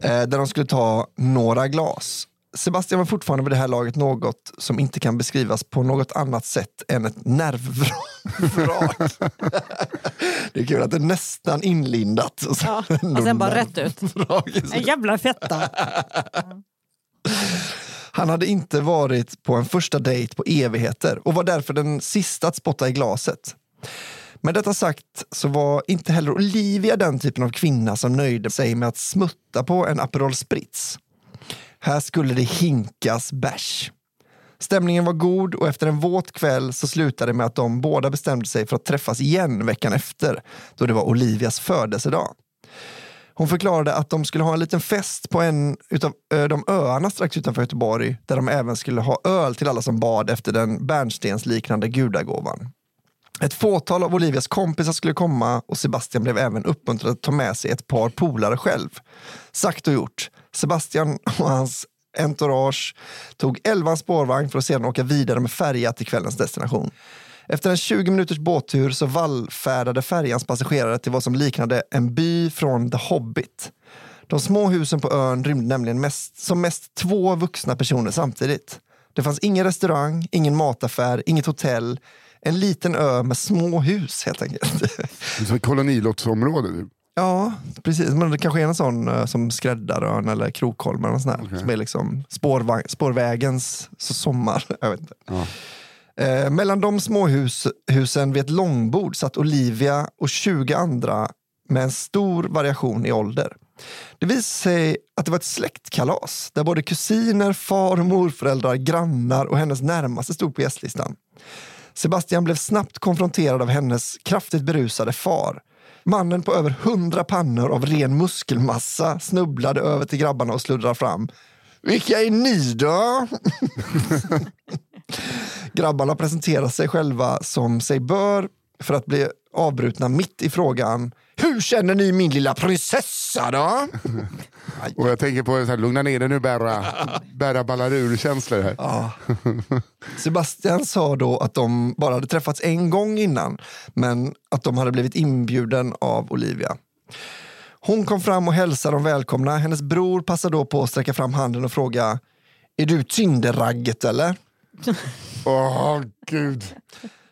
eh, där de skulle ta några glas. Sebastian var fortfarande vid det här laget något som inte kan beskrivas på något annat sätt än ett nervvrak. det är kul att det är nästan inlindat. Och sen, Ja, och sen bara rätt ut. En jävla fetta. Han hade inte varit på en första dejt på evigheter och var därför den sista att spotta i glaset. Med detta sagt så var inte heller Olivia den typen av kvinna som nöjde sig med att smutta på en Aperol Spritz. Här skulle det hinkas bärs. Stämningen var god och efter en våt kväll så slutade det med att de båda bestämde sig för att träffas igen veckan efter då det var Olivias födelsedag. Hon förklarade att de skulle ha en liten fest på en av de öarna strax utanför Göteborg där de även skulle ha öl till alla som bad efter den bärnstensliknande gudagåvan. Ett fåtal av Olivias kompisar skulle komma och Sebastian blev även uppmuntrad att ta med sig ett par polare själv. Sagt och gjort. Sebastian och hans entourage tog elvan spårvagn för att sedan åka vidare med färja till kvällens destination. Efter en 20 minuters båttur så vallfärdade färjans passagerare till vad som liknade en by från The Hobbit. De små husen på ön rymde nämligen mest, som mest två vuxna personer samtidigt. Det fanns ingen restaurang, ingen mataffär, inget hotell. En liten ö med små hus helt enkelt. Det är som ett kolonilottsområde. Typ. Ja, precis. Men det kanske är en sån eh, som Skräddarön eller Krokholmen. Och sån här, Som är liksom spårvägens sommar. Jag vet inte. Ja. Eh, mellan de småhusen vid ett långbord satt Olivia och 20 andra med en stor variation i ålder. Det visade sig att det var ett släktkalas där både kusiner, far och morföräldrar, grannar och hennes närmaste stod på gästlistan. Sebastian blev snabbt konfronterad av hennes kraftigt berusade far. Mannen på över hundra pannor av ren muskelmassa snubblade över till grabbarna och sluddrade fram. Vilka är ni då? Grabbarna presenterar sig själva som sig bör för att bli avbrutna mitt i frågan hur känner ni min lilla prinsessa då? Och jag tänker på så här, lugna ner dig nu Berra. Berra ballar ur-känslor här. Ja. Sebastian sa då att de bara hade träffats en gång innan men att de hade blivit inbjuden av Olivia. Hon kom fram och hälsade dem välkomna. Hennes bror passade då på att sträcka fram handen och fråga Är du Tinderragget eller? Åh gud.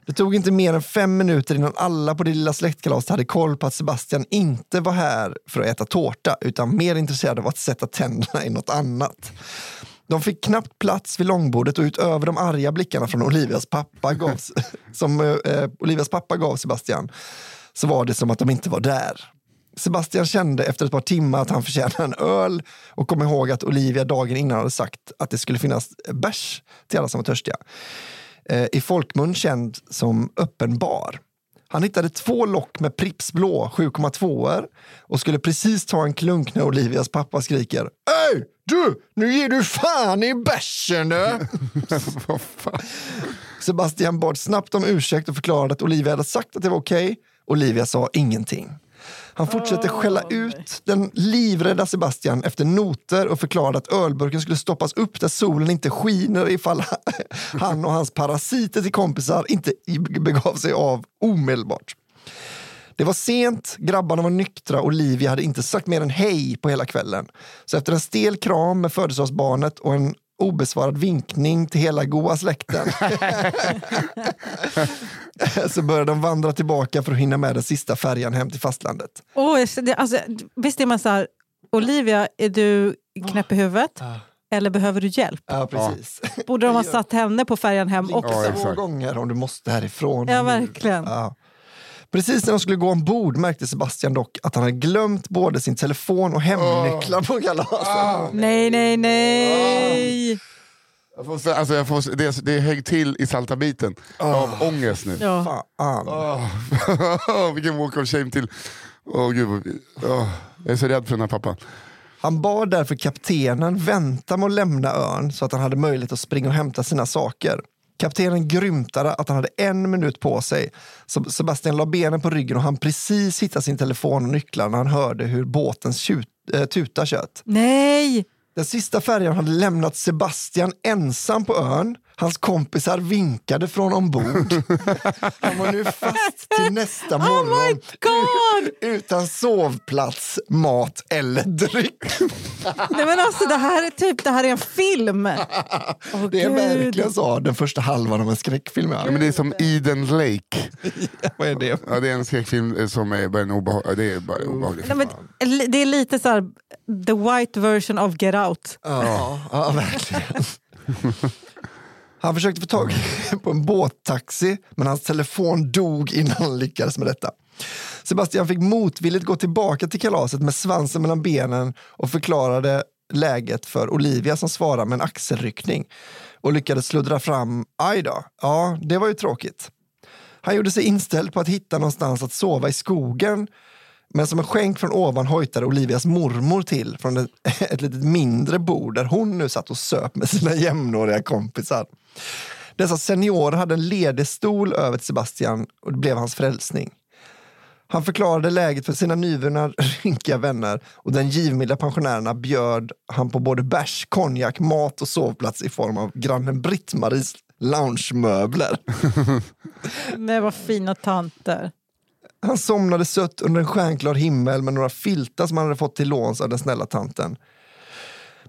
Det tog inte mer än fem minuter innan alla på det lilla släktkalaset hade koll på att Sebastian inte var här för att äta tårta utan mer intresserad av att sätta tänderna i något annat. De fick knappt plats vid långbordet och utöver de arga blickarna från Olivias pappa gav, som eh, Olivias pappa gav Sebastian så var det som att de inte var där. Sebastian kände efter ett par timmar att han förtjänade en öl och kom ihåg att Olivia dagen innan hade sagt att det skulle finnas bärs till alla som var törstiga. Eh, I folkmun känd som öppen bar. Han hittade två lock med Pripps blå 7,2 och skulle precis ta en klunk när Olivias pappa skriker Öj, du, nu ger du fan i bärsen du! Sebastian bad snabbt om ursäkt och förklarade att Olivia hade sagt att det var okej. Olivia sa ingenting. Han fortsatte skälla ut den livrädda Sebastian efter noter och förklarade att ölburken skulle stoppas upp där solen inte skiner ifall han och hans parasiter till kompisar inte begav sig av omedelbart. Det var sent, grabbarna var nyktra och Olivia hade inte sagt mer än hej på hela kvällen. Så efter en stel kram med födelsedagsbarnet och en obesvarad vinkning till hela goa släkten så börjar de vandra tillbaka för att hinna med den sista färjan hem till fastlandet. Kände- alltså, visst är man så här, Olivia, är du knäpp i huvudet? Eller behöver du hjälp? Ja, precis. Borde de ha satt henne på färjan hem också? Ja, två gånger om du måste härifrån. Ja, verkligen. Ja. Precis när de skulle gå ombord märkte Sebastian dock att han hade glömt både sin telefon och hemnycklar på kalaset. Nej, nej, nej! Jag får, alltså jag får, det, det högg till i salta biten av ångest nu. Ja. Fan. Åh, vilken walk of shame till. Åh, gud, jag är så rädd för den här pappan. Han bad därför kaptenen vänta med att lämna ön så att han hade möjlighet att springa och hämta sina saker. Kaptenen grymtade att han hade en minut på sig. Sebastian la benen på ryggen och han precis hittade sin telefon och nycklar när han hörde hur båtens tjut, äh, tuta tjöt. Nej! Den sista färjan hade lämnat Sebastian ensam på ön. Hans kompisar vinkade från ombord. Han var nu fast till nästa morgon Oh my God! utan sovplats, mat eller dryck. Nej men alltså det här är typ, det här är en film. Åh, Det är Gud. verkligen så, den första halvan av en skräckfilm. Ja, men det är som Eden Lake. Vad är det? Ja, det är en skräckfilm eh, som är bara en obehag, ja, det är bara obehaglig. Nej, men, det är lite så här, the white version of Get Out. Ja, ja verkligen. Han försökte få tag på en båttaxi, men hans telefon dog innan han lyckades med detta. Sebastian fick motvilligt gå tillbaka till kalaset med svansen mellan benen och förklarade läget för Olivia som svarade med en axelryckning och lyckades sluddra fram, aj då, ja, det var ju tråkigt. Han gjorde sig inställd på att hitta någonstans att sova i skogen men som en skänk från ovan hojtade Olivias mormor till från ett, ett litet mindre bord där hon nu satt och söp med sina jämnåriga kompisar. Dessa seniorer hade en ledig stol över till Sebastian och det blev hans frälsning. Han förklarade läget för sina nyvunna rynkiga vänner och den givmilda pensionärerna bjöd han på både bärs, konjak, mat och sovplats i form av grannen Britt-Maries loungemöbler. Nej vad fina tanter. Han somnade sött under en stjärnklar himmel med några filtar som han hade fått till låns av den snälla tanten.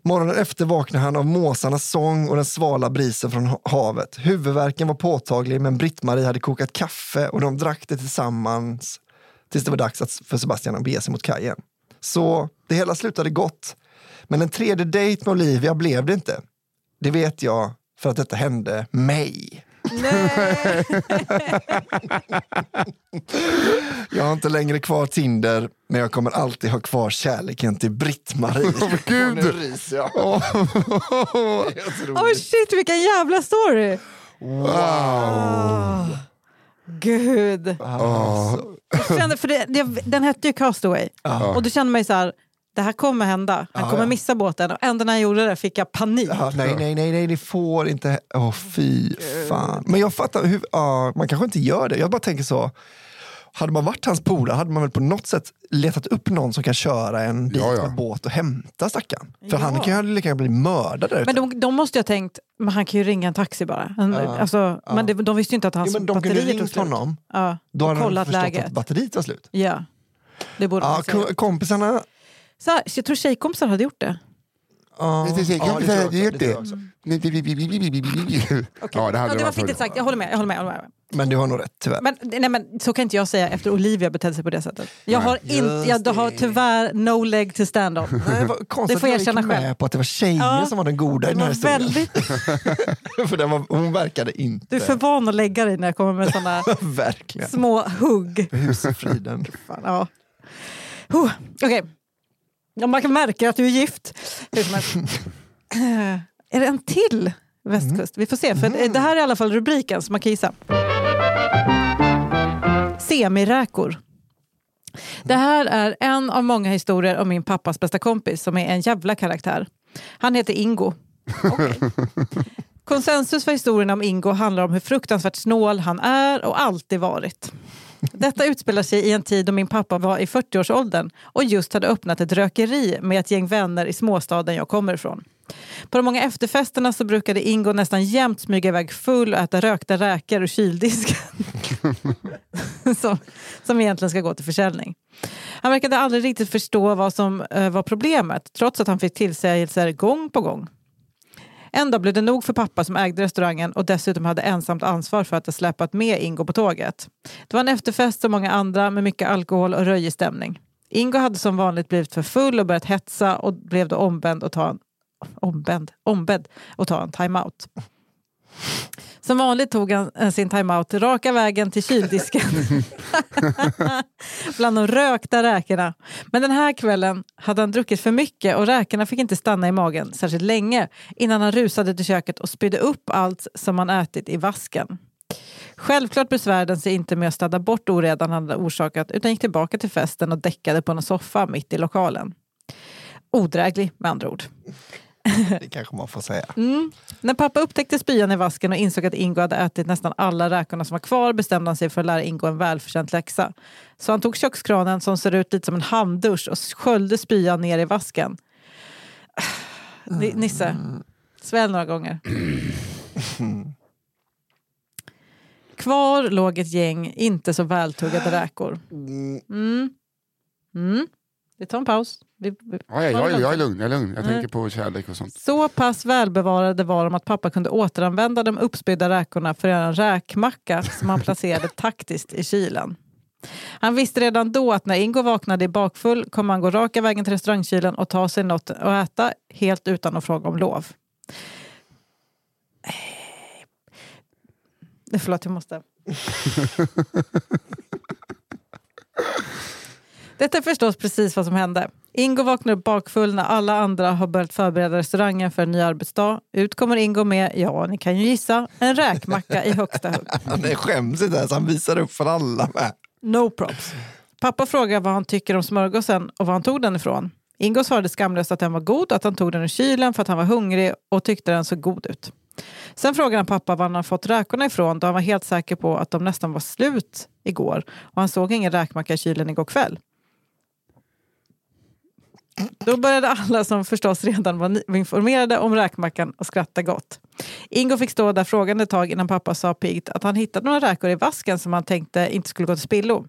Morgonen efter vaknade han av måsarnas sång och den svala brisen från havet. Huvudvärken var påtaglig men Britt-Marie hade kokat kaffe och de drack det tillsammans tills det var dags att, för Sebastian att bege sig mot kajen. Så det hela slutade gott. Men en tredje dejt med Olivia blev det inte. Det vet jag för att detta hände mig. Nej. Jag har inte längre kvar Tinder, men jag kommer alltid ha kvar kärleken till Britt-Marie. Gud! Och nu ryser jag. Oh shit vilken jävla story! Wow! Gud. Alltså, Jag kände, för det, det, den hette ju Castaway. Och du kände mig så här, det här kommer hända. Han Ja, kommer ja. missa båten. Och ändå när jag gjorde det fick jag panik. ja, nej, nej, nej, nej, det får inte... Åh, fy fan. Men jag fattar, hur, ja, man kanske inte gör det. Jag bara tänker så, hade man varit hans polare hade man väl på något sätt letat upp någon som kan köra en dit Ja, ja. med båt och hämta stackaren. För Ja. han kan ju lika gärna bli mördad där ute. Men de, de måste ju ha tänkt, men han kan ju ringa en taxi bara. En, Ja, alltså, ja. Men det, de visste ju inte att hans jo, men de kunde tog ringt slut. honom, Ja, då hade han kollat förstått läget. att batteriet var slut. Ja, det borde Ja, man säga. ko- kompisarna... Så här, så jag tror tjejkompisar hade gjort det. Ja, det tror jag också, det det tror jag också. Ja, det hade Ja, det var fittigt sagt, jag håller med. Jag håller med, jag håller med. Men du har nog rätt tyvärr. Men, nej, men så kan inte jag säga efter Olivia betedde sig på det sättet. Jag Nej. har, inte, jag har tyvärr no leg to stand on. Nej, det konstigt får jag jag gick erkänna med själv. på att det var tjejen Ja, som var den goda i den här var historien. väldigt, För den var, hon verkade inte... du är för van att lägga dig när jag kommer med sådana Verkligen. små hugg. Husfriden. Fan, ja. huh, Okej. Ja, man kan märka att du är gift. Är det en till västkust? Vi får se. För Det här är i alla fall rubriken, så man kan gissa. Semiräkor. Det här är en av många historier om min pappas bästa kompis som är en jävla karaktär. Han heter Ingo. Okej. Konsensus för historien om Ingo handlar om hur fruktansvärt snål han är och alltid varit. Detta utspelar sig i en tid då min pappa var i 40-årsåldern och just hade öppnat ett rökeri med ett gäng vänner i småstaden jag kommer ifrån. På de många efterfesterna så brukade Ingo nästan jämt smyga iväg full och äta rökta räkor ur kyldisken. som, som egentligen ska gå till försäljning. Han verkade aldrig riktigt förstå vad som eh, var problemet trots att han fick tillsägelser gång på gång. En dag blev det nog för pappa som ägde restaurangen och dessutom hade ensamt ansvar för att ha släpat med Ingo på tåget. Det var en efterfest som många andra med mycket alkohol och röjig stämning. Ingo hade som vanligt blivit för full och börjat hetsa och blev då ombedd att ta en, ombedd, ombedd att ta en timeout. Som vanligt tog han eh, sin timeout raka vägen till kyldisken bland de rökta räkorna. Men den här kvällen hade han druckit för mycket och räkorna fick inte stanna i magen särskilt länge innan han rusade till köket och spydde upp allt som han ätit i vasken. Självklart besvärade han sig inte med att städa bort oredan han hade orsakat utan gick tillbaka till festen och däckade på en soffa mitt i lokalen. Odräglig med andra ord. Det kanske man får säga. Mm. När pappa upptäckte spyan i vasken och insåg att Ingo hade ätit nästan alla räkorna som var kvar bestämde han sig för att lära Ingo en välförtjänt läxa. Så han tog kökskranen som ser ut lite som en handdusch och sköljde spyan ner i vasken. Ni- Nisse, svälj några gånger. Kvar låg ett gäng inte så vältuggade räkor. Mm. Mm. Vi tar en paus. Vi, vi, Ja, ja, jag, är- jag är lugn, jag är lugn. Jag Nej. tänker på kärlek och sånt. Så pass välbevarade var de att pappa kunde återanvända de uppspydda räkorna för att göra en räkmacka som han placerade taktiskt i kylen. Han visste redan då att när Ingo vaknade i bakfull kommer han gå raka vägen till restaurangkylen och ta sig något att äta helt utan att fråga om lov. Eh, Förlåt, jag måste. Detta är förstås precis vad som hände. Ingo vaknar upp bakfull när alla andra har börjat förbereda restaurangen för en ny arbetsdag. Ut kommer Ingo med, ja ni kan ju gissa, en räkmacka i högsta hugg. Han är skäms inte ens, han visar upp för alla med. No props. Pappa frågar vad han tycker om smörgåsen och var han tog den ifrån. Ingo svarade skamlöst att den var god att han tog den ur kylen för att han var hungrig och tyckte den såg god ut. Sen frågade han pappa var han hade fått räkorna ifrån då han var helt säker på att de nästan var slut igår och han såg ingen räkmacka i kylen igår kväll. Då började alla som förstås redan var informerade om räkmackan och skratta gott. Ingo fick stå där frågande ett tag innan pappa sa piggt att han hittat några räkor i vasken som han tänkte inte skulle gå till spillo.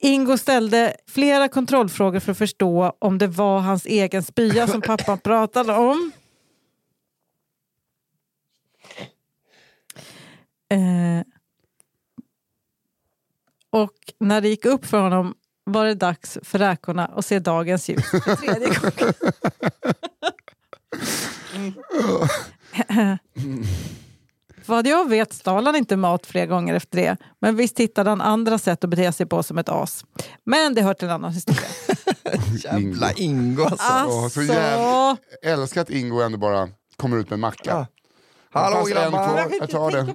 Ingo ställde flera kontrollfrågor för att förstå om det var hans egen spya som pappan pratade om. Eh, och när det gick upp för honom var det dags för räkorna att se dagens ljus för tredje gången. Vad jag vet stal han inte mat fler gånger efter det. Men visst hittade han andra sätt att bete sig på som ett as. Men det hör till en annan historia. Jävla Ingo alltså. Alltså, så jävla- Älskar att Ingo ändå bara kommer ut med en macka. Ja. Hallå grabbar! Jag tar den.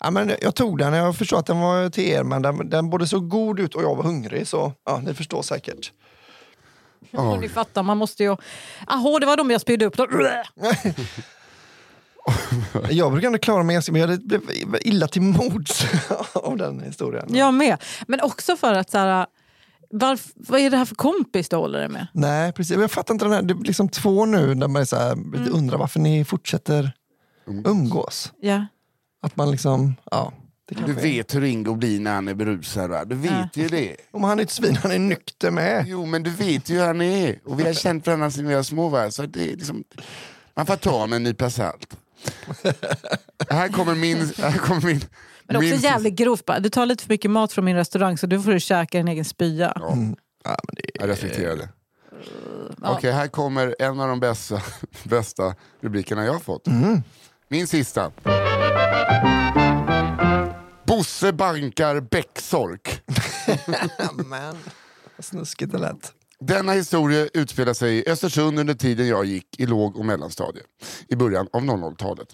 Ja, men jag tog den, jag förstår att den var till er, men den, den både såg god ut och jag var hungrig. Så ja, ni förstår säkert. Ja. Ni fattar, man måste ju... Ahå, det var de jag spydde upp. Jag brukar ändå klara mig ganska, men jag blev illa till mods av den historien. Jag med. Men också för att så här, varf, vad är det här för kompis du håller dig med? Nej, precis. Jag fattar inte den här, det är liksom två nu där man är så här, Mm. undrar varför ni fortsätter umgås. Ja. Att man liksom, ja. Det Du är- vet hur Ingo blir när han är berusad. Va? Du vet Ja. ju det. Om han är ett svin, han är nykter med. Jo, men du vet ju hur han är. Och vi har känt varandra sedan vi var små. Va? Så det är liksom, man får ta med en nypa salt. här kommer min... Här kommer min Men också min jävligt grovt. bara. Du tar lite för mycket mat från min restaurang så du får du käka din egen spya. Ja, Mm. Ja, men det, jag respekterar det. Ja. Okej, här kommer en av de bästa, bästa rubrikerna jag har fått. Min sista. Bosse bankar bäcksork. men, vad snuskigt det lät. Denna historia utspelar sig i Östersund under tiden jag gick i låg och mellanstadiet i början av 00-talet.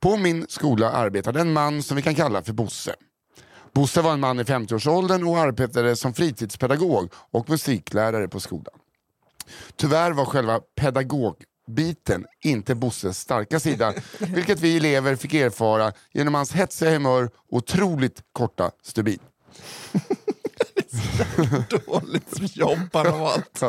På min skola arbetade en man som vi kan kalla för Bosse. Bosse var en man i 50-årsåldern och arbetade som fritidspedagog och musiklärare på skolan. Tyvärr var själva pedagogbiten inte Bosses starka sida, vilket vi elever fick erfara genom hans hetsiga humör och otroligt korta stubin. Dåligt jobb har valt.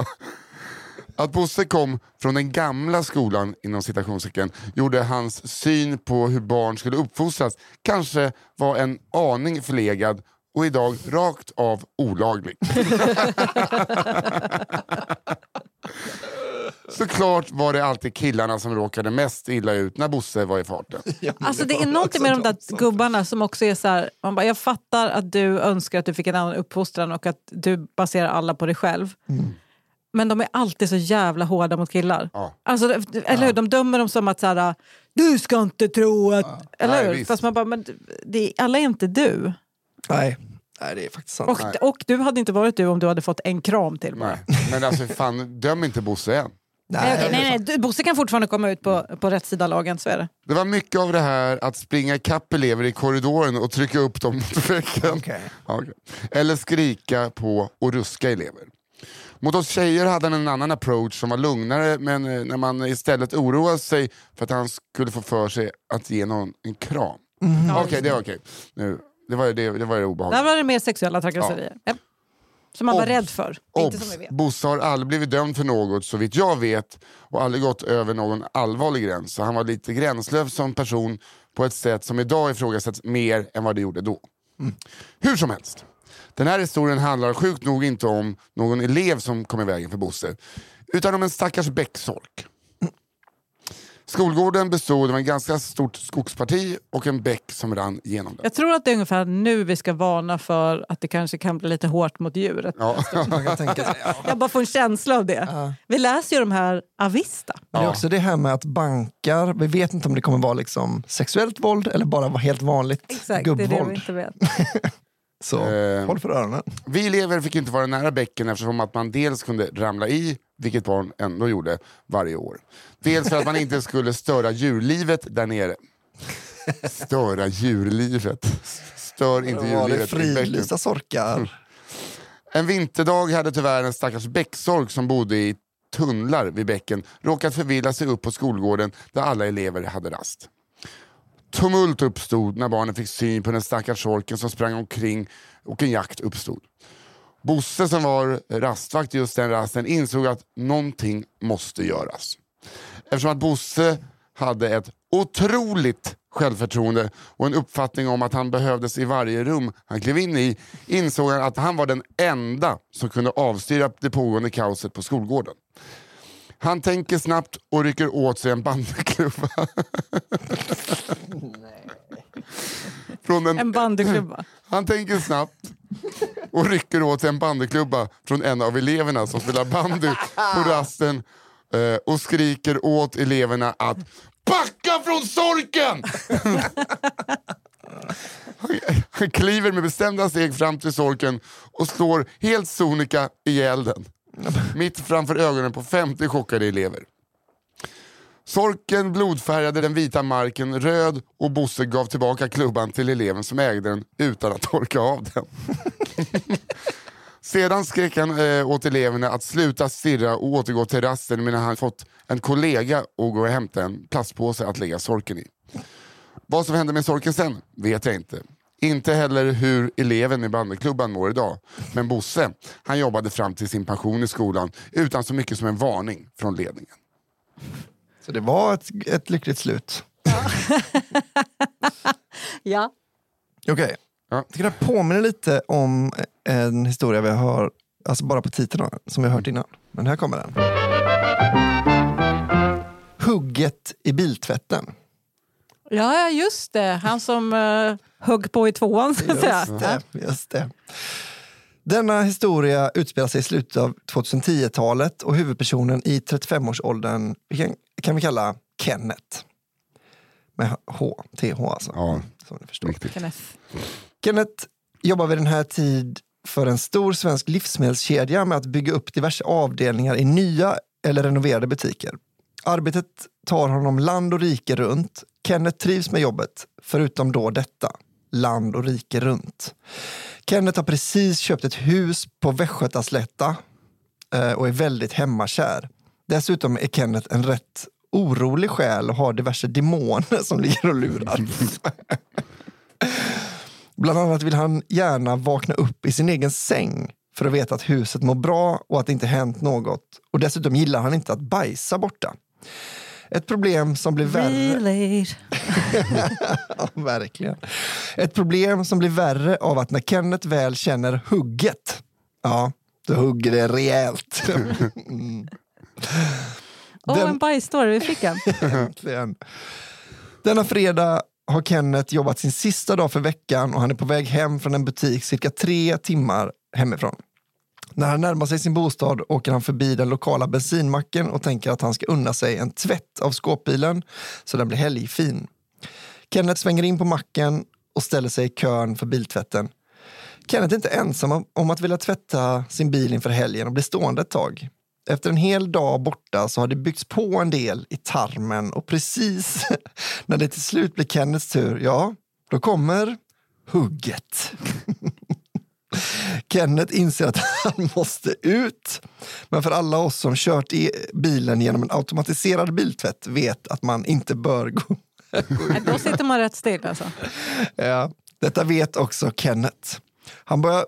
Att Bosse kom från den gamla skolan inom citationstecken gjorde hans syn på hur barn skulle uppfostras kanske var en aning förlegad och idag rakt av olaglig. Såklart var det alltid killarna som råkade mest illa ut när Bosse var i farten. Ja, Alltså det är någonting med de där gubbarna som också är så här, man bara, jag fattar att du önskar att du fick en annan uppfostran och att du baserar alla på dig själv. Men de är alltid så jävla hårda mot killar. Ja. Alltså, eller hur? De dömer dem som att så här, du ska inte tro att... Eller Nej, hur? visst. Fast man bara, men det, alla är inte du. Nej. Nej, det är faktiskt sant. Och, och du hade inte varit du om du hade fått en kram till bara. Nej. Men alltså fan, döm inte Bosse än. Nej, okej, nej, nej. Du- Bosse kan fortfarande komma ut på, på rätt sida lagen, så är det. Det var mycket av det här att springa ikapp elever i korridoren och trycka upp dem mot väggen. Okej. Ja, okej. Eller skrika på och ruska elever. Mot oss tjejer hade han en annan approach som var lugnare men eh, när man istället oroade sig för att han skulle få för sig att ge någon en kram. Okej, det var okej. Nu, Det var det, det, var det Där obehagliga. var det mer sexuella trakasserier. Japp. Som man var rädd för. Inte som Obs! vi vet. Bosse har aldrig blivit dömd för något så vitt jag vet och aldrig gått över någon allvarlig gräns. Så han var lite gränslös som person på ett sätt som idag ifrågasätts mer än vad det gjorde då. Hur som helst. Den här historien handlar sjukt nog inte om någon elev som kom i vägen för Bosse utan om en stackars bäcksolk. Skolgården bestod av en ganska stort skogsparti och en bäck som rann genom den. Jag tror att det är ungefär nu vi ska varna för att det kanske kan bli lite hårt mot djuret. Ja. Ja. Jag bara får en känsla av det. Vi läser ju de här Avista. Men det är också det här med att bankar, vi vet inte om det kommer vara liksom sexuellt våld eller bara vara helt vanligt Exakt, det är det vi gubbvåld. inte vet. Så Eh. håll för öronen. Vi elever fick inte vara nära bäcken eftersom att man dels kunde ramla i, vilket barn ändå gjorde varje år. Dels för att man inte skulle störa djurlivet där nere. Störa djurlivet. Stör inte djurlivet i bäcken. fridlysta sorkar? En vinterdag hade tyvärr en stackars bäcksork som bodde i tunnlar vid bäcken råkat förvilla sig upp på skolgården där alla elever hade rast. Tumult uppstod när barnen fick syn på den stackars sorken som sprang omkring och en jakt uppstod. Bosse som var rastvakt just den rasten insåg att någonting måste göras. Eftersom att Bosse hade ett otroligt självförtroende och en uppfattning om att han behövdes i varje rum han klev in i insåg han att han var den enda som kunde avstyra det pågående kaoset på skolgården. Han tänker snabbt och rycker åt sig en bandyklubba. Från en En bandyklubba. han tänker snabbt och rycker åt sig en bandyklubba från en av eleverna som spelar bandy på rasten eh, och skriker åt eleverna att backa från sorken! Han, han kliver med bestämda steg fram till sorken och slår helt sonika ihjäl den. Mitt framför ögonen på 50 chockade elever. Sorken blodfärgade den vita marken röd och Bosse gav tillbaka klubban till eleven som ägde den utan att torka av den. Sedan skrek han eh, åt eleverna att sluta stirra och återgå till rasten medan han fått en kollega att gå och hämta en plastpåse att lägga sorken i. Vad som hände med sorken sen vet jag inte. Inte heller hur eleven i bandyklubban mår idag. Men Bosse, han jobbade fram till sin pension i skolan utan så mycket som en varning från ledningen. Så det var ett, ett lyckligt slut. Ja. Okej. Ja. Jag tycker det påminner lite om en historia vi har, alltså bara på titeln, som vi har hört innan. Men här kommer den. Hugget i biltvätten. Ja, just det. Han som uh, högg på i tvåan, så att säga. Just det, just det. Denna historia utspelar sig i slutet av 2010-talet och huvudpersonen i 35-årsåldern vi kan, kan vi kalla Kenneth. Med H, TH alltså. Ja, Som ni förstår. riktigt. Kenneth. Kenneth jobbar vid den här tid för en stor svensk livsmedelskedja med att bygga upp diverse avdelningar i nya eller renoverade butiker. Arbetet tar honom land och rike runt. Kenneth trivs med jobbet, förutom då detta. Land och rike runt. Kenneth har precis köpt ett hus på Västgötaslätta eh, och är väldigt hemmakär. Dessutom är Kenneth en rätt orolig själ och har diverse demoner som ligger och lurar. Bland annat vill han gärna vakna upp i sin egen säng för att veta att huset mår bra och att det inte hänt något. Och dessutom gillar han inte att bajsa borta. Ett problem som blir värre... Ja, verkligen. Ett problem som blir värre av att när Kenneth väl känner hugget, ja, då hugger det rejält. Mm. Åh, Den- en bajsstory, vi fick en. Äntligen. Denna fredag har Kenneth jobbat sin sista dag för veckan och han är på väg hem från en butik cirka tre timmar hemifrån. När han närmar sig sin bostad åker han förbi den lokala bensinmacken och tänker att han ska unna sig en tvätt av skåpbilen så den blir helgfin. Kenneth svänger in på macken och ställer sig i kön för biltvätten. Kenneth är inte ensam om- att vilja tvätta sin bil inför helgen och bli stående ett tag. Efter en hel dag borta så har det byggts på en del i tarmen och precis när det till slut blir Kenneths tur, ja, då kommer hugget. Kenneth inser att han måste ut. Men för alla oss som kört i bilen genom en automatiserad biltvätt vet att man inte bör gå. Då sitter man rätt still alltså. Ja, detta vet också Kenneth. Han börjar,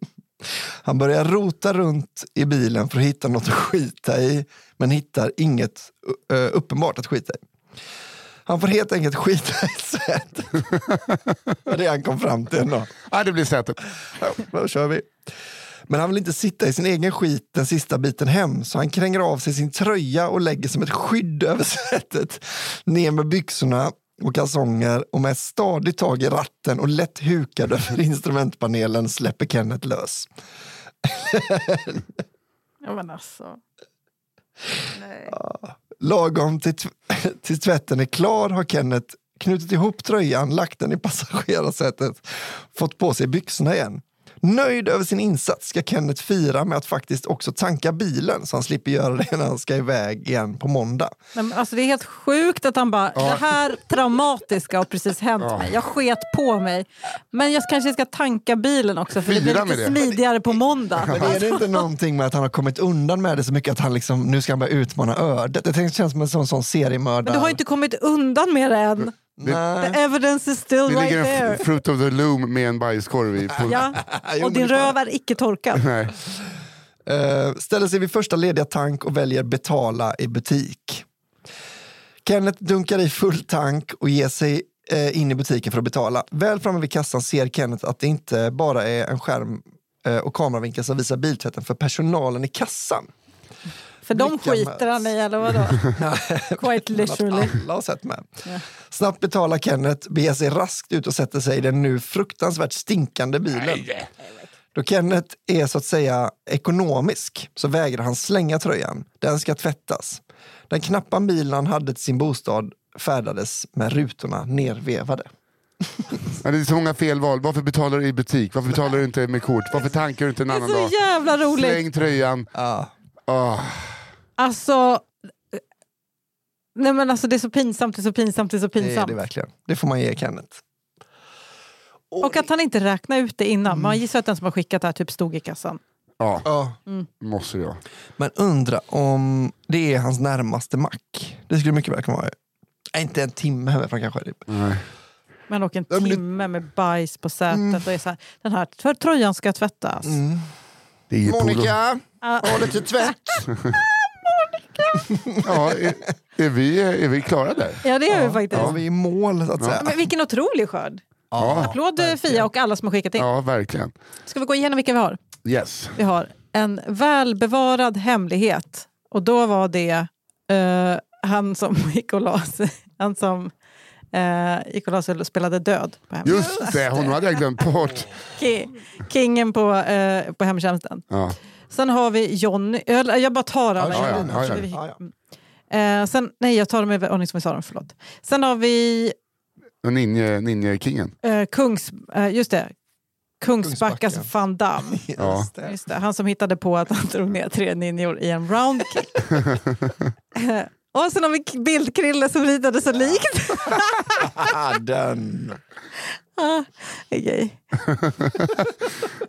han börjar rota runt i bilen för att hitta något att skita i, men hittar inget uppenbart att skita i. Han får helt enkelt skita i sätet. Det var det han kom fram till ändå. Ja, det blir sätet. Ja, då kör vi. Men han vill inte sitta i sin egen skit den sista biten hem så han kränger av sig sin tröja och lägger som ett skydd över sätet. Ner med byxorna och kalsonger och med ett stadigt tag i ratten och lätt hukad över instrumentpanelen släpper Kenneth lös. Ja, men alltså. Nej. Lagom till, tv- till tvätten är klar har Kenneth knutit ihop tröjan, lagt den i passagerarsätet, fått på sig byxorna igen. Nöjd över sin insats ska Kenneth fira med att faktiskt också tanka bilen så han slipper göra det när han ska iväg igen på måndag. Men alltså, det är helt sjukt att han bara, det här traumatiska har precis hänt Ja. mig. Jag sket på mig. Men jag kanske ska tanka bilen också för det Fira blir med lite det. smidigare på måndag. Men är det inte någonting med att han har kommit undan med det så mycket att han liksom, nu ska han börja utmana ödet? Det känns som en sån, sån seriemördare. Men du har inte kommit undan med det än. Nej. The evidence is still Det right ligger en there. fruit of the loom med en bajskorv i. Ja. Och din det är röv är icke torkad. Nej. Eh, ställer sig vid första lediga tank och väljer betala i butik. Kenneth dunkar i full tank och ger sig eh, in i butiken för att betala. Väl framme vid kassan ser Kenneth att det inte bara är en skärm eh, och kameravinkel som visar biltvätten för personalen i kassan. För de skiter han i, eller vadå? Quite literally. Alla har sett med. Ja. Snabbt betalar Kenneth, beger sig raskt ut och sätter sig i den nu fruktansvärt stinkande bilen. Då Kenneth är så att säga ekonomisk så vägrar han slänga tröjan. Den ska tvättas. Den knappa bilen han hade till sin bostad färdades med rutorna nervevade. Ja, det är så många felval. Varför betalar du i butik? Varför betalar du inte med kort? Varför tankar du inte en Det är annan så dag? jävla roligt. Släng tröjan. Ja, Ah. Alltså... Nej men alltså det är så pinsamt, det är så pinsamt, det är så det är pinsamt. det verkligen. Det får man ge Kenneth. Och att han inte räknar ut det innan. Man gissar att den som har skickat det här typ stod i kassan. Ja, Ja. måste det vara. Men undra om det är hans närmaste mack. Det skulle mycket väl kunna vara. Inte en timme hemifrån kanske. Nej. Men och en Ja, men det- timme med bajs på sätet och är så här, den här för tröjan ska tvättas. Mm. Monica, Ah, har du till tvätt? Ja, är, är, vi, är vi klara där? ja det är vi faktiskt. Ja, vi är i mål så att säga. Men vilken otrolig skörd. Ja, Applåd eh, Fia och alla som har skickat in. ja verkligen. Ska vi gå igenom vilka vi har? Yes. Vi har en välbevarad hemlighet. Och då var det eh, han som gick och la sig. Han som eh, gick och la sig och spelade död på. Just det, hon hade jag glömt bort. Ki- Kingen på, eh, på hemtjänsten. Ja. Sen har vi Jonny. Jag, jag bara tar alla. Ja, ja, ja, så ja. Eh, sen, nej, jag tar dem i ordning som vi sa dem. Förlåt. Sen har vi Ninja, Ninja-kingen. eh, Kungs, eh, just det. Kungsbackas Kungsbacka. van Damme. Ja. Just det. Han som hittade på att han drog ner tre ninjor i en roundkick. och sen har vi Bildkrille som ritade så likt. Ah, Den. Ah, Okej.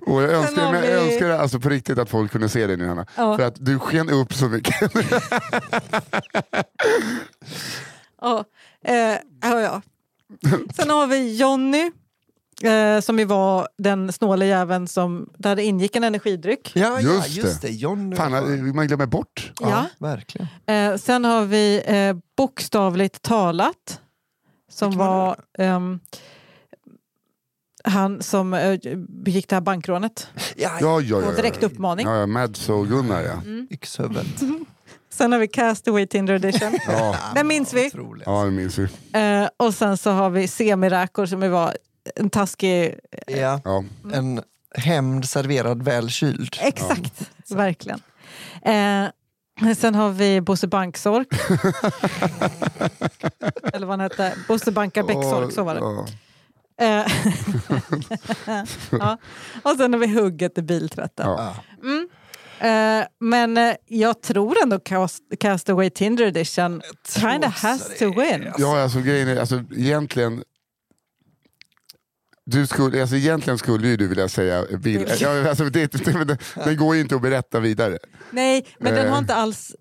Och jag önskar, men jag önskar alltså på riktigt att folk kunde se dig nu Hanna. Ja. För att du sken upp så mycket. Ja, eh, ja, ja. Sen har vi Jonny. Eh, som ju var den snåle jäveln som, där det ingick en energidryck. Ja, ja, Just just det. det. John. Fan, man glömmer bort. Ja. verkligen. Eh, sen har vi eh, bokstavligt talat. Som var var han som eh, begick det här bankrånet. Ja, Ja, ja, ja, direkt ja. uppmaning. Ja, ja, Mads och Gunnar ja. Yxhuvudet. Sen har vi Castaway Tinder edition. Ja, Den minns vi. Otroligt. ja det minns vi. Eh, och sen så har vi semiräkor som var en taskig... Ja. Ja. En hämnd serverad väl kyld. Exakt, verkligen. Eh, sen har vi Bosse Banksork. Eller vad han hette. Bosse Bankar Bäcksork, så var det. Ja. Eh, ja. Och sen har vi hugget i biltvätten. Ja. Mm. Eh, men eh, jag tror ändå Cast Castaway Tinder edition kind of has to win. Ja, alltså grejen är, alltså egentligen du skulle, alltså egentligen skulle ju du vilja säga, vill, ja, alltså det, det, det, den går ju inte att berätta vidare. Nej, men den har inte alls...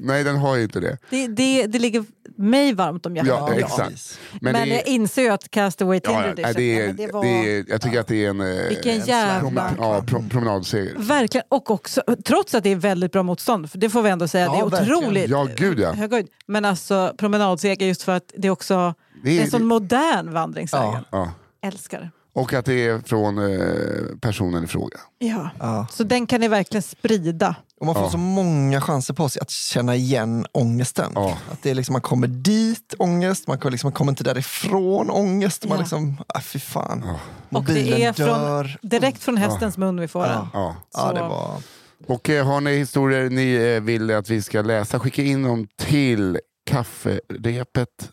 Nej den har ju inte det. Det, det, det ligger mig varmt om hjärtat. Ja, exakt. precis. Men, det är- jag inser ju att Castaway Tinder Ja, det men det var det jag tycker att det är en, eh, vilken en jävla... ja, pro, promenadseger. Verkligen, och också, trots att det är väldigt bra motstånd, för det får vi ändå säga, Ja, det är verkligen. otroligt Ja, gud ja. hög höjd. Men alltså promenadseger just för att det är också Det är, en sån modern vandringsvägen. ja. Älskar det. Och att det är från eh, personen i fråga. Ja. Ja. Så den kan ni verkligen sprida. Och man får Ja. så många chanser på sig att känna igen ångesten. Ja. Att det är liksom, man kommer dit, ångest, man kommer, liksom, man kommer inte därifrån, ångest. Man Ja. liksom, ah, fy fan. Ja. Och Mobilen det är från, dör. direkt från hästens mun vi får den. Ja. Ja. Ja, det var... Och eh, har ni historier ni eh, vill att vi ska läsa, skicka in dem till kafferepet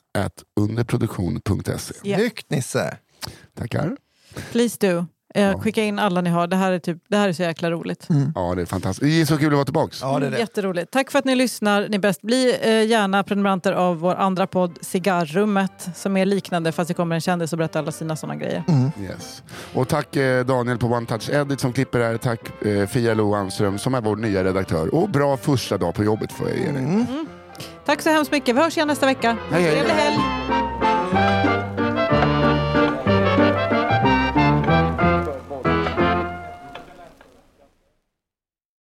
underproduktion.se. Ja. Snyggt Nisse! Tackar. Please do. Eh, Ja. Skicka in alla ni har. Det här är, typ, det här är så jäkla roligt. Ja, det är fantastiskt. Det är så kul att vara tillbaka. Ja, det är det. Jätteroligt. Tack för att ni lyssnar. Ni bäst. Bli eh, gärna prenumeranter av vår andra podd Cigarrummet som är liknande fast det kommer en kändis och berättar alla sina sådana grejer. Yes. Och tack eh, Daniel på One Touch Edit som klipper här. Tack eh, Fia Lo Anström som är vår nya redaktör. Och bra första dag på jobbet får jag ge dig. Mm. Tack så hemskt mycket. Vi hörs igen nästa vecka. Hej, hej. Trevlig helg!